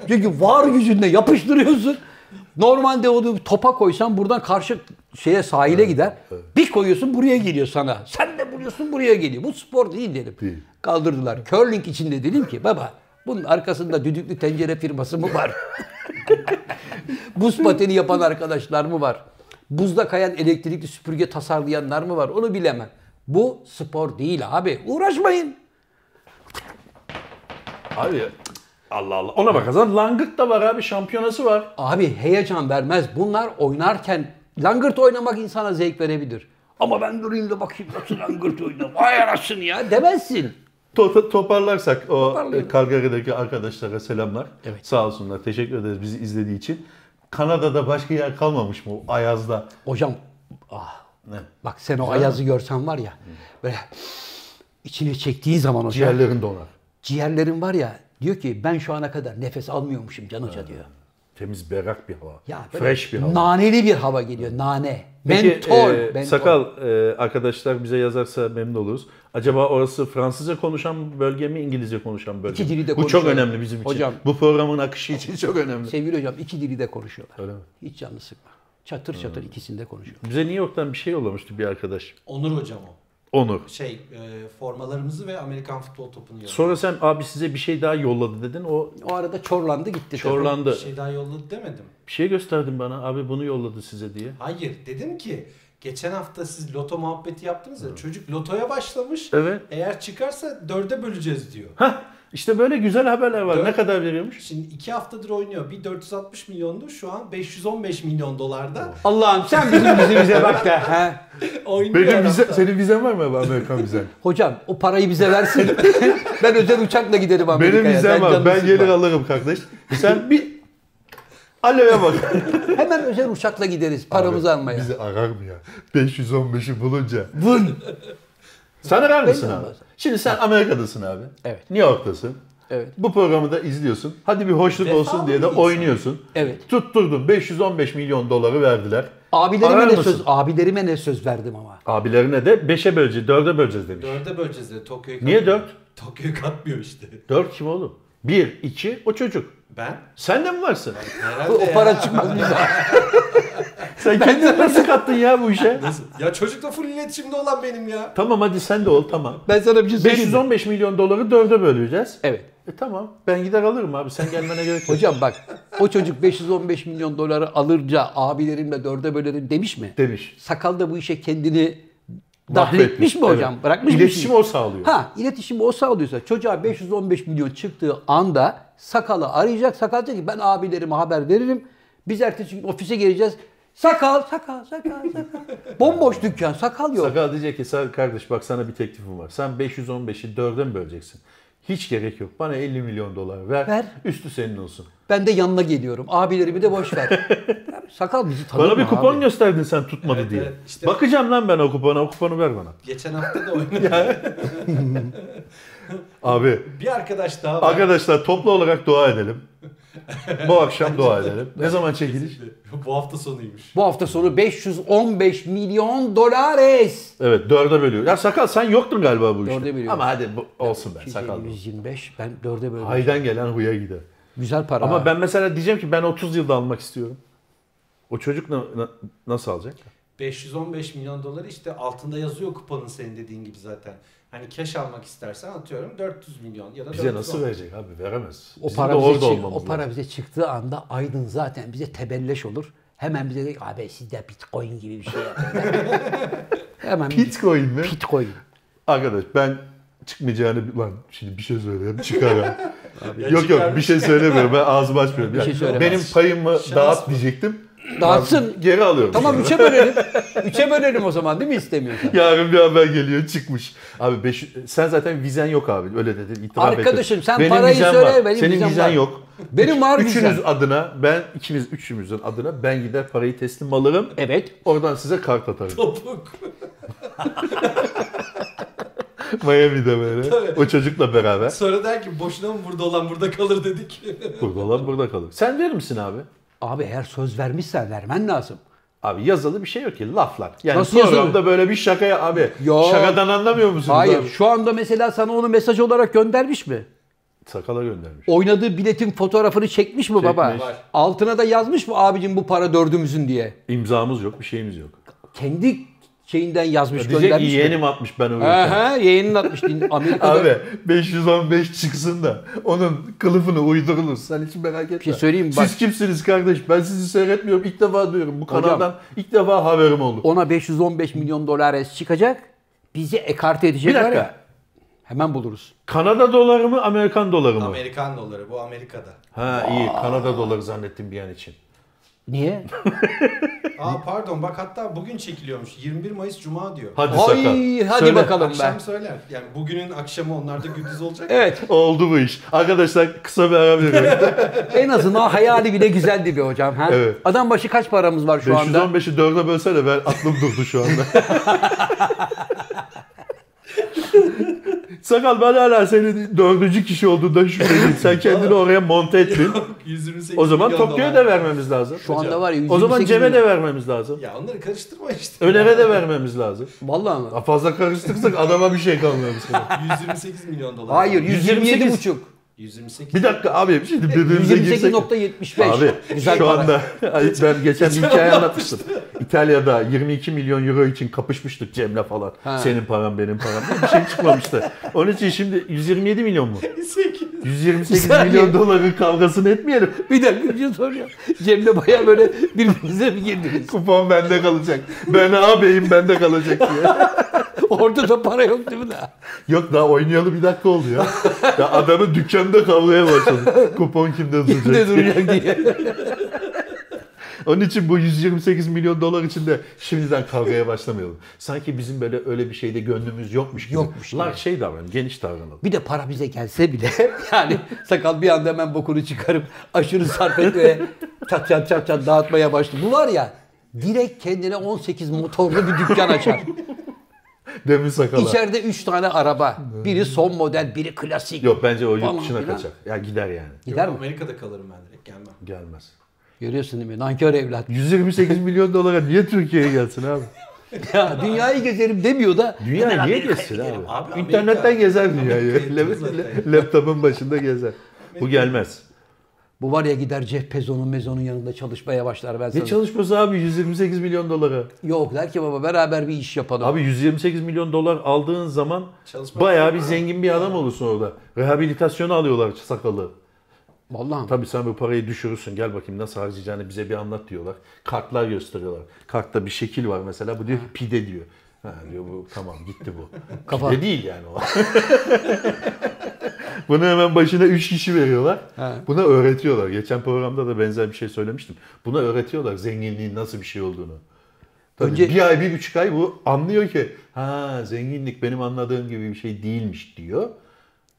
Çünkü var gücünle yapıştırıyorsun. Normalde onu topa koysan buradan karşı şeye sahile gider. Bir koyuyorsun buraya geliyor sana. Sen de vuruyorsun buraya geliyor. Bu spor değil dedim. Değil. Kaldırdılar. Curling için de dedim ki baba bunun arkasında düdüklü tencere firması mı var? Buz pateni yapan arkadaşlar mı var? Buzda kayan elektrikli süpürge tasarlayanlar mı var? Onu bilemem. Bu spor değil abi. Uğraşmayın. Abi Allah Allah. Ona bakarsan langırt da var abi. Şampiyonası var. Abi heyecan vermez. Bunlar oynarken langırt oynamak insana zevk verebilir. Ama ben durayım da bakayım nasıl langırt oynuyor. Vay anasını ya demezsin. To- toparlarsak o Toparlayalım. Calgary'deki arkadaşlara selamlar. Evet. Sağ olsunlar. Teşekkür ederiz bizi izlediği için. Kanada'da başka yer kalmamış mı o Ayaz'da? Hocam ah, Ne? bak sen o ayazı görsen var ya böyle içine çektiği zaman hocam Ciğerlerin donar. ciğerlerin var ya diyor ki ben şu ana kadar nefes almıyormuşum Can Hoca diyor. Temiz berrak bir hava. Ya böyle Fresh bir hava. Naneli bir hava geliyor. Nane. Peki mentol. e, mentol. Sakal e, arkadaşlar bize yazarsa memnun oluruz. Acaba orası Fransızca konuşan bölge mi İngilizce konuşan bölge İki mi? dili de Bu çok önemli bizim için. Hocam. Bu programın akışı için çok önemli. Sevgili hocam iki dili de konuşuyorlar. Öyle mi? Hiç canını sıkma. Çatır çatır ikisini de konuşuyor. Bize New York'tan bir şey yollamıştı bir arkadaş. Onur hocam o. Onur. Şey e, formalarımızı ve Amerikan futbol topunu yolladı. Sonra sen abi size bir şey daha yolladı dedin. O O arada çorlandı gitti. tabii. çorlandı. Bir şey daha yolladı demedim. Bir şey gösterdin bana. Abi bunu yolladı size diye. Hayır dedim ki geçen hafta siz loto muhabbeti yaptınız ya çocuk lotoya başlamış. Evet. Eğer çıkarsa dörde böleceğiz diyor. Hah işte böyle güzel haberler var. Dört- Ne kadar veriyormuş? Şimdi iki haftadır oynuyor. Bir 460 milyondu. Şu an 515 milyon dolarda. Allah'ım sen bizim yüzümüze bak da. He. Oynuyor Benim vize, senin vizen var mı abi Amerikan vizen? Hocam o parayı bize versin. ben özel uçakla giderim Amerika'ya. Benim vizem var. Ben gelir alırım kardeş. Sen bir Alo'ya bak. Hemen özel uçakla gideriz paramızı almaya. Bizi arar mı ya? 515'i bulunca. Vın. Sen arar mısın Belli abi? Şimdi sen Amerika'dasın abi. Evet. New York'tasın. Evet. Bu programı da izliyorsun. Hadi bir hoşluk Vefalı olsun diye de insan. oynuyorsun. Evet. Tutturdun 515 milyon doları verdiler. Abilerime Arar ne mısın? söz abilerime ne söz verdim ama. Abilerine de 5'e böleceğiz, 4'e böleceğiz demiş. Dörde böleceğiz dedi. Tokyo'yu Niye katmıyor. dört? Tokyo'yu katmıyor işte. 4 kim oğlum? 1, 2 o çocuk. Ben? Sen de mi varsın? Herhalde O ya. para çıkmaz bize. Sen kendini nasıl kattın ya bu işe? Nasıl? Ya çocukla full iletişimde olan benim ya. tamam hadi sen de ol tamam. Ben sana bir şey söyleyeyim. mi? 515 milyon doları 4'e böleceğiz. Evet. E tamam ben gider alırım abi sen gelmene gerek yok. Hocam bak o çocuk 515 milyon doları alırca abilerimle dörde bölerim demiş mi? Demiş. Sakal da bu işe kendini dahil Mahvetmiş, etmiş mi hocam? evet. Bırakmış mı? İletişimi o sağlıyor. Ha iletişimi o sağlıyorsa çocuğa 515 milyon çıktığı anda sakalı arayacak. Sakal diyecek ki ben abilerime haber veririm. Biz ertesi gün ofise geleceğiz. Sakal, sakal, sakal, sakal. Bomboş dükkan, sakal yok. Sakal diyecek ki "Sen kardeş bak sana bir teklifim var. Sen 515'i 4'e mi böleceksin? Hiç gerek yok. Bana 50 milyon dolar ver. Ver. Üstü senin olsun. Ben de yanına geliyorum. Abilerimi de boş ver. Sakal bizi tanır Bana bir kupon abi? gösterdin sen tutmadı Evet, diye. evet. İşte- Bakacağım lan ben o kupona. O kuponu ver bana. Geçen hafta da oynadı. Abi bir arkadaş daha var. arkadaşlar toplu olarak dua edelim. Bu akşam dua edelim. Ne zaman çekiliş? Bu hafta sonuymuş. Bu hafta sonu 515 milyon dolares. Evet dörde bölüyor. Ya sakal sen yoktun galiba bu işte. Dörde bölüyorum. Ama hadi bu, olsun ben sakal. 125 ben dörde böyle. Haydan gelen huya gider. Güzel para. Ama ha. ben mesela diyeceğim ki ben 30 yılda almak istiyorum. O çocuk na- na- nasıl alacak? 515 milyon dolar işte altında yazıyor kuponun senin dediğin gibi zaten. Hani cash almak istersen atıyorum 400 milyon ya da Bize 410. nasıl verecek abi? Veremez. o Bizim para de bize orada çık- o para lazım. bize çıktığı anda Aydın zaten bize tebelleş olur. Hemen bize de abi sizde Bitcoin gibi bir şey yapın. Hemen Bitcoin mi? Bitcoin. Arkadaş ben çıkmayacağını lan şimdi bir şey söyleyeyim çıkar. Ya yok yok çıkarmış. bir şey söylemiyorum ben ağzımı açmıyorum. Bir şey Yani söylemez. benim payımı Şans dağıt mı? diyecektim. Dağıtsın. Geri alıyorum. Tamam üçe bölelim. Üçe bölelim o zaman değil mi istemiyorsan? Yarın bir haber geliyor çıkmış. Abi beş, sen zaten vizen yok abi öyle dedin. itiraf Arkadaşım, sen Benim parayı söyle, var. benim Senin vizen var. yok. Benim var Üçünüz vizem. adına ben ikimiz üçümüzün adına ben gider parayı teslim alırım. Evet. Oradan size kart atarım. Topuk. Miami'de böyle. Tabii. O çocukla beraber. Sonra der ki boşuna mı burada olan burada kalır dedik. Burada olan burada kalır. Sen verir misin abi? Abi eğer söz vermişsen vermen lazım. Abi yazılı bir şey yok ki laflar. Yani Nasıl yazılı? programda böyle bir şakaya abi. Yok. Şakadan anlamıyor musunuz Hayır. abi? Şu anda mesela sana onu mesaj olarak göndermiş mi? Sakala göndermiş. Oynadığı biletin fotoğrafını çekmiş mi baba? Çekmiş. Var. Altına da yazmış mı abicim bu para dördümüzün diye? İmzamız yok bir şeyimiz yok. Kendi şeyinden yazmış Diyecek ki göndermiş mi? yeğenim atmış ben öyle. Aha, yeğenin atmış. Amerika'da Abi 515 çıksın da onun kılıfını uydurulur. Sen hiç merak etme. şey söyleyeyim mi? Bak- Siz kimsiniz kardeş? Ben sizi seyretmiyorum. İlk defa duyuyorum. Bu Hocam- kanaldan ilk defa haberim oldu. ona 515 milyon dolar es çıkacak. Bizi ekarte edecek Bir dakika. ya. Hemen buluruz. Kanada doları mı Amerikan doları mı? Amerikan doları bu Amerika'da. Ha iyi Kanada doları zannettim bir an için. Niye? Aa pardon bak hatta bugün çekiliyormuş. 21 Mayıs Cuma diyor. Hadi Ay, Sakal. hadi Söyle. bakalım. Akşam söyler. Yani bugünün akşamı onlarda gündüz olacak. Evet. Oldu bu iş. Arkadaşlar kısa bir ara verelim. En azından hayali bile güzeldi bir hocam. Ha? Evet. Adam başı kaç paramız var şu anda? 515'i 4'e bölsene ben aklım durdu şu anda. Sakal ben hala senin dördüncü kişi olduğundan şüpheliyim. Sen kendini oraya monte ettin. 128 O zaman Tokyo'ya da vermemiz lazım. Şu anda var ya O zaman 128 Cem'e de vermemiz lazım. Ya onları karıştırma işte. Öner'e de vermemiz lazım. Vallahi mi? Daha Fazla karıştırırsak adama bir şey kalmıyor bu sefer. 128 milyon dolar. Hayır 128. 127 buçuk. 128. Bir dakika abi şimdi birbirimize girsek. 128.75. Abi Güzel şu para. anda ben geçen bir hikaye anlatmıştım. İtalya'da 22 milyon euro için kapışmıştık Cem'le falan. Ha. Senin param benim param. Bir şey çıkmamıştı. Onun için şimdi 127 milyon mu? 8. 128 saniye. milyon doların kavgasını etmeyelim. Bir dakika bir şey soracağım. Cem'le baya böyle birbirinize mi girdiniz? Kupon bende kalacak. Ben ağabeyim bende kalacak diye. Ortada para yok değil mi daha? Yok daha oynayalı bir dakika oldu ya. ya adamın dükkanında kavgaya başladı. Kupon kimde duracak? Ne duracak diye. Onun için bu 128 milyon dolar için de şimdiden kavgaya başlamayalım. Sanki bizim böyle öyle bir şeyde gönlümüz yokmuş gibi. Yokmuş. Lar şey davranalım, geniş davranalım. Bir de para bize gelse bile yani sakal bir anda hemen bokunu çıkarıp aşırı sarf etmeye çat çat çat çat dağıtmaya başladı. Bu var ya direkt kendine 18 motorlu bir dükkan açar. Demin sakala. İçeride 3 tane araba. Biri son model, biri klasik. Yok bence o yurt dışına kaçar. Ya gider yani. Gider Yok, mi? Amerika'da kalırım ben direkt gelmem. Gelmez. Görüyorsun değil mi? Nankör evlat. 128 milyon dolara niye Türkiye'ye gelsin abi? Ya dünyayı gezerim demiyor da. Dünya niye gezsin abi? Abi İnternetten Amerika- gezer dünyayı. Laptopun başında gezer. Bu gelmez. Bu var ya gider Jeff Bezos'un mezonun yanında çalışmaya başlar ben sana. Ne çalışması abi 128 milyon dolara? Yok der ki baba beraber bir iş yapalım. Abi 128 milyon dolar aldığın zaman Çalışma- bayağı bir zengin bir adam olursun orada. Rehabilitasyona alıyorlar sakalı. Vallahi. Tabii sen bu parayı düşürürsün. Gel bakayım nasıl harcayacağını bize bir anlat diyorlar. Kartlar gösteriyorlar. Kartta bir şekil var mesela. Bu diyor ki pide diyor. Ha diyor bu tamam gitti bu. Kafa. Pide değil yani o. Bunu hemen başına 3 kişi veriyorlar. He. Buna öğretiyorlar. Geçen programda da benzer bir şey söylemiştim. Buna öğretiyorlar zenginliğin nasıl bir şey olduğunu. Tabii Önce- bir ay, bir buçuk ay bu anlıyor ki ha zenginlik benim anladığım gibi bir şey değilmiş diyor.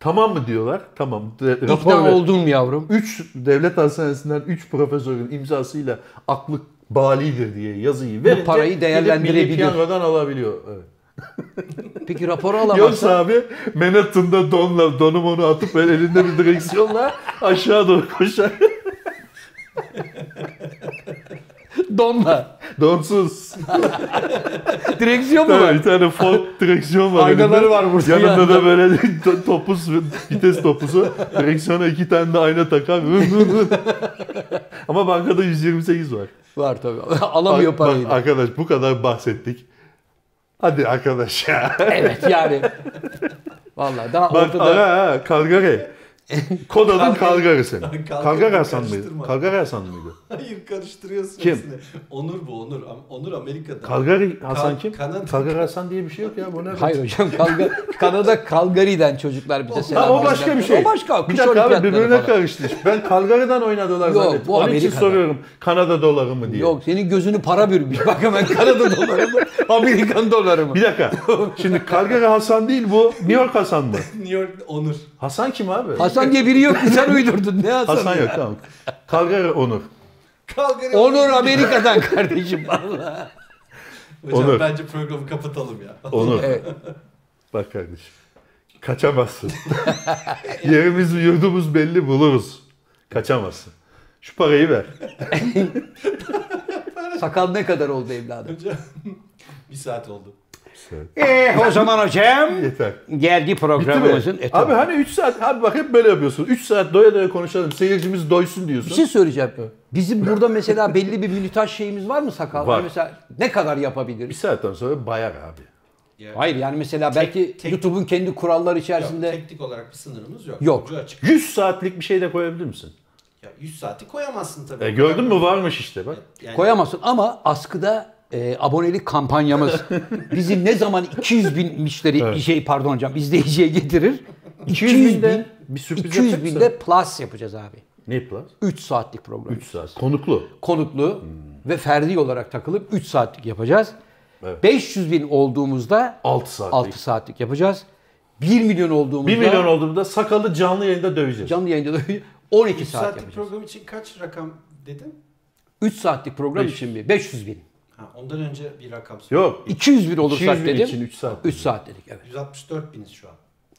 Tamam mı diyorlar? Tamam. De, İkna mu yavrum? 3 devlet hastanesinden 3 profesörün imzasıyla aklı balidir diye yazıyı verince parayı gidip değerlendirebilir. Milli Piyango'dan alabiliyor. Evet. Peki raporu alamazsa? Yoksa abi Manhattan'da donla, donum onu atıp böyle elinde bir direksiyonla aşağı doğru koşar. Donla. Donsuz. Direksiyon mu Tabii, var? bir tane Ford direksiyon var. Aynaları elinde. var burada Yanında da böyle to- topuz, vites topuzu. Direksiyona iki tane de ayna vın. Ama bankada 128 var. Var tabii. Alamıyor Bak- parayı. bak da. arkadaş bu kadar bahsettik. Hadi arkadaş ya. Evet yani. Vallahi daha Bak ortada. ara ha Calgary. Kod adın Kalgar- Kalgar senin. Kalgar- Kalgar Hasan mıydı? Kalgar Hasan mıydı? Hayır karıştırıyorsun Kim? hepsini. Onur bu Onur. Onur Amerika'da. Kalgar Hasan Kal- kim? Kanada- Kalgar Hasan diye bir şey yok ya. Bu ne? Hayır hocam Kalga, Kanada Calgary'den çocuklar bize selam Ha, o başka bir şey. O başka. Bir dakika abi birbirine karıştı. Ben Kalgary'den oynadılar Yok, zannettim. bu Onun için Amerika'da. soruyorum. Kanada doları mı diye. Yok senin gözünü para bürümüş. Bak hemen Kanada doları mı? Amerikan doları mı? Bir dakika. Şimdi Calgary Hasan değil bu. New York Hasan mı? New York Onur. Hasan kim abi? Hasan diye biri yok ki sen uydurdun. Ne Hasan? Hasan ya? yok tamam. Calgary Onur. Calgary Onur Amerika'dan kardeşim valla. Hocam Onur. bence programı kapatalım ya. Onur. Evet. Bak kardeşim. Kaçamazsın. Yerimiz yurdumuz belli buluruz. Kaçamazsın. Şu parayı ver. Sakal ne kadar oldu evladım? Hocam bir saat oldu. Eh o zaman hocam Yeter. geldi programımızın. E. Abi hani 3 saat abi bak hep böyle yapıyorsun. 3 saat doya doya konuşalım. Seyircimiz doysun diyorsun. Bir şey söyleyeceğim. Bizim burada mesela belli bir militaj şeyimiz var mı sakal? Var. Mesela ne kadar Bir yapabiliriz? saatten sonra bayar abi. Yani Hayır yani mesela belki tek- YouTube'un kendi kuralları Yok, içerisinde teknik olarak bir sınırımız yok. Yok. Ucu açık. 100 saatlik bir şey de koyabilir misin? Ya 100 saati koyamazsın tabii. E, gördün mü varmış işte bak. Yani koyamazsın ama askıda e, abonelik kampanyamız bizi ne zaman 200 bin müşteri Evet. şey pardon hocam izleyiciye getirir? 200 200 binde bin, bir sürpriz 200 yapacak binde plus yapacağız abi. Ne plus? 3 saatlik program. 3 saat. Konuklu. Konuklu ve ferdi olarak takılıp 3 saatlik yapacağız. Evet. 500 bin olduğumuzda 6 saatlik. 6 saatlik yapacağız. 1 milyon olduğumuzda 1 milyon olduğunda sakalı canlı yayında döveceğiz. canlı yayında da 12 3 saat saatlik yapacağız. program için kaç rakam dedin? 3 saatlik program Beş. için mi? 500 bin. Ha, ondan önce bir rakam söyle. Yok. 200 bin olursak 200 bin dedim. için 3 saat. 3 saat dedik evet. 164 biniz şu an.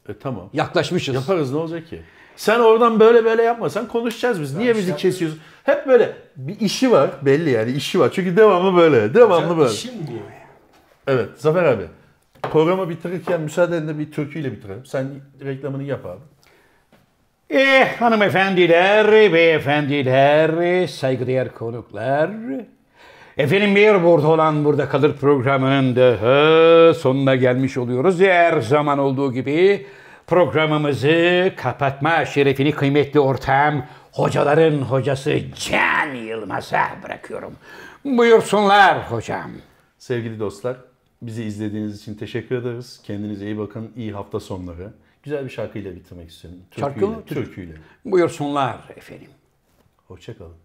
E, tamam. Yaklaşmışız. Yaparız ne olacak ki? Sen oradan böyle böyle yapma. Sen konuşacağız biz. Niye bir bizi şey kesiyorsun? Hep böyle bir işi var belli yani işi var. Çünkü devamlı böyle. Devamlı Hocam, böyle. işim bu. Evet Zafer abi. Programı bitirirken müsaadenle bir türküyle bitirelim. Sen reklamını yap abi. Eh hanımefendiler, beyefendiler, saygıdeğer konuklar. Efendim bir burada olan burada kalır programının daha sonuna gelmiş oluyoruz. Her zaman olduğu gibi programımızı kapatma şerefini kıymetli ortağım hocaların hocası Can Yılmaz'a bırakıyorum. Buyursunlar hocam. Sevgili dostlar, bizi izlediğiniz için teşekkür ederiz. Kendinize iyi bakın. İyi hafta sonları. Güzel bir şarkıyla bitirmek istiyorum. Şarkı Türküyle. mı? Türkü. Türküyle. Buyursunlar efendim. Hoşçakalın.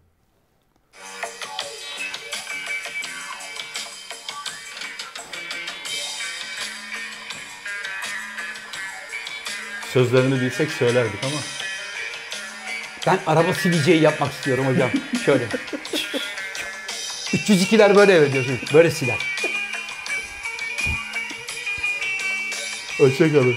Sözlerini bilsek söylerdik ama. Ben araba sileceği yapmak istiyorum hocam. Şöyle. 302'ler böyle evet diyorsun. Böyle siler. Hoşçakalın.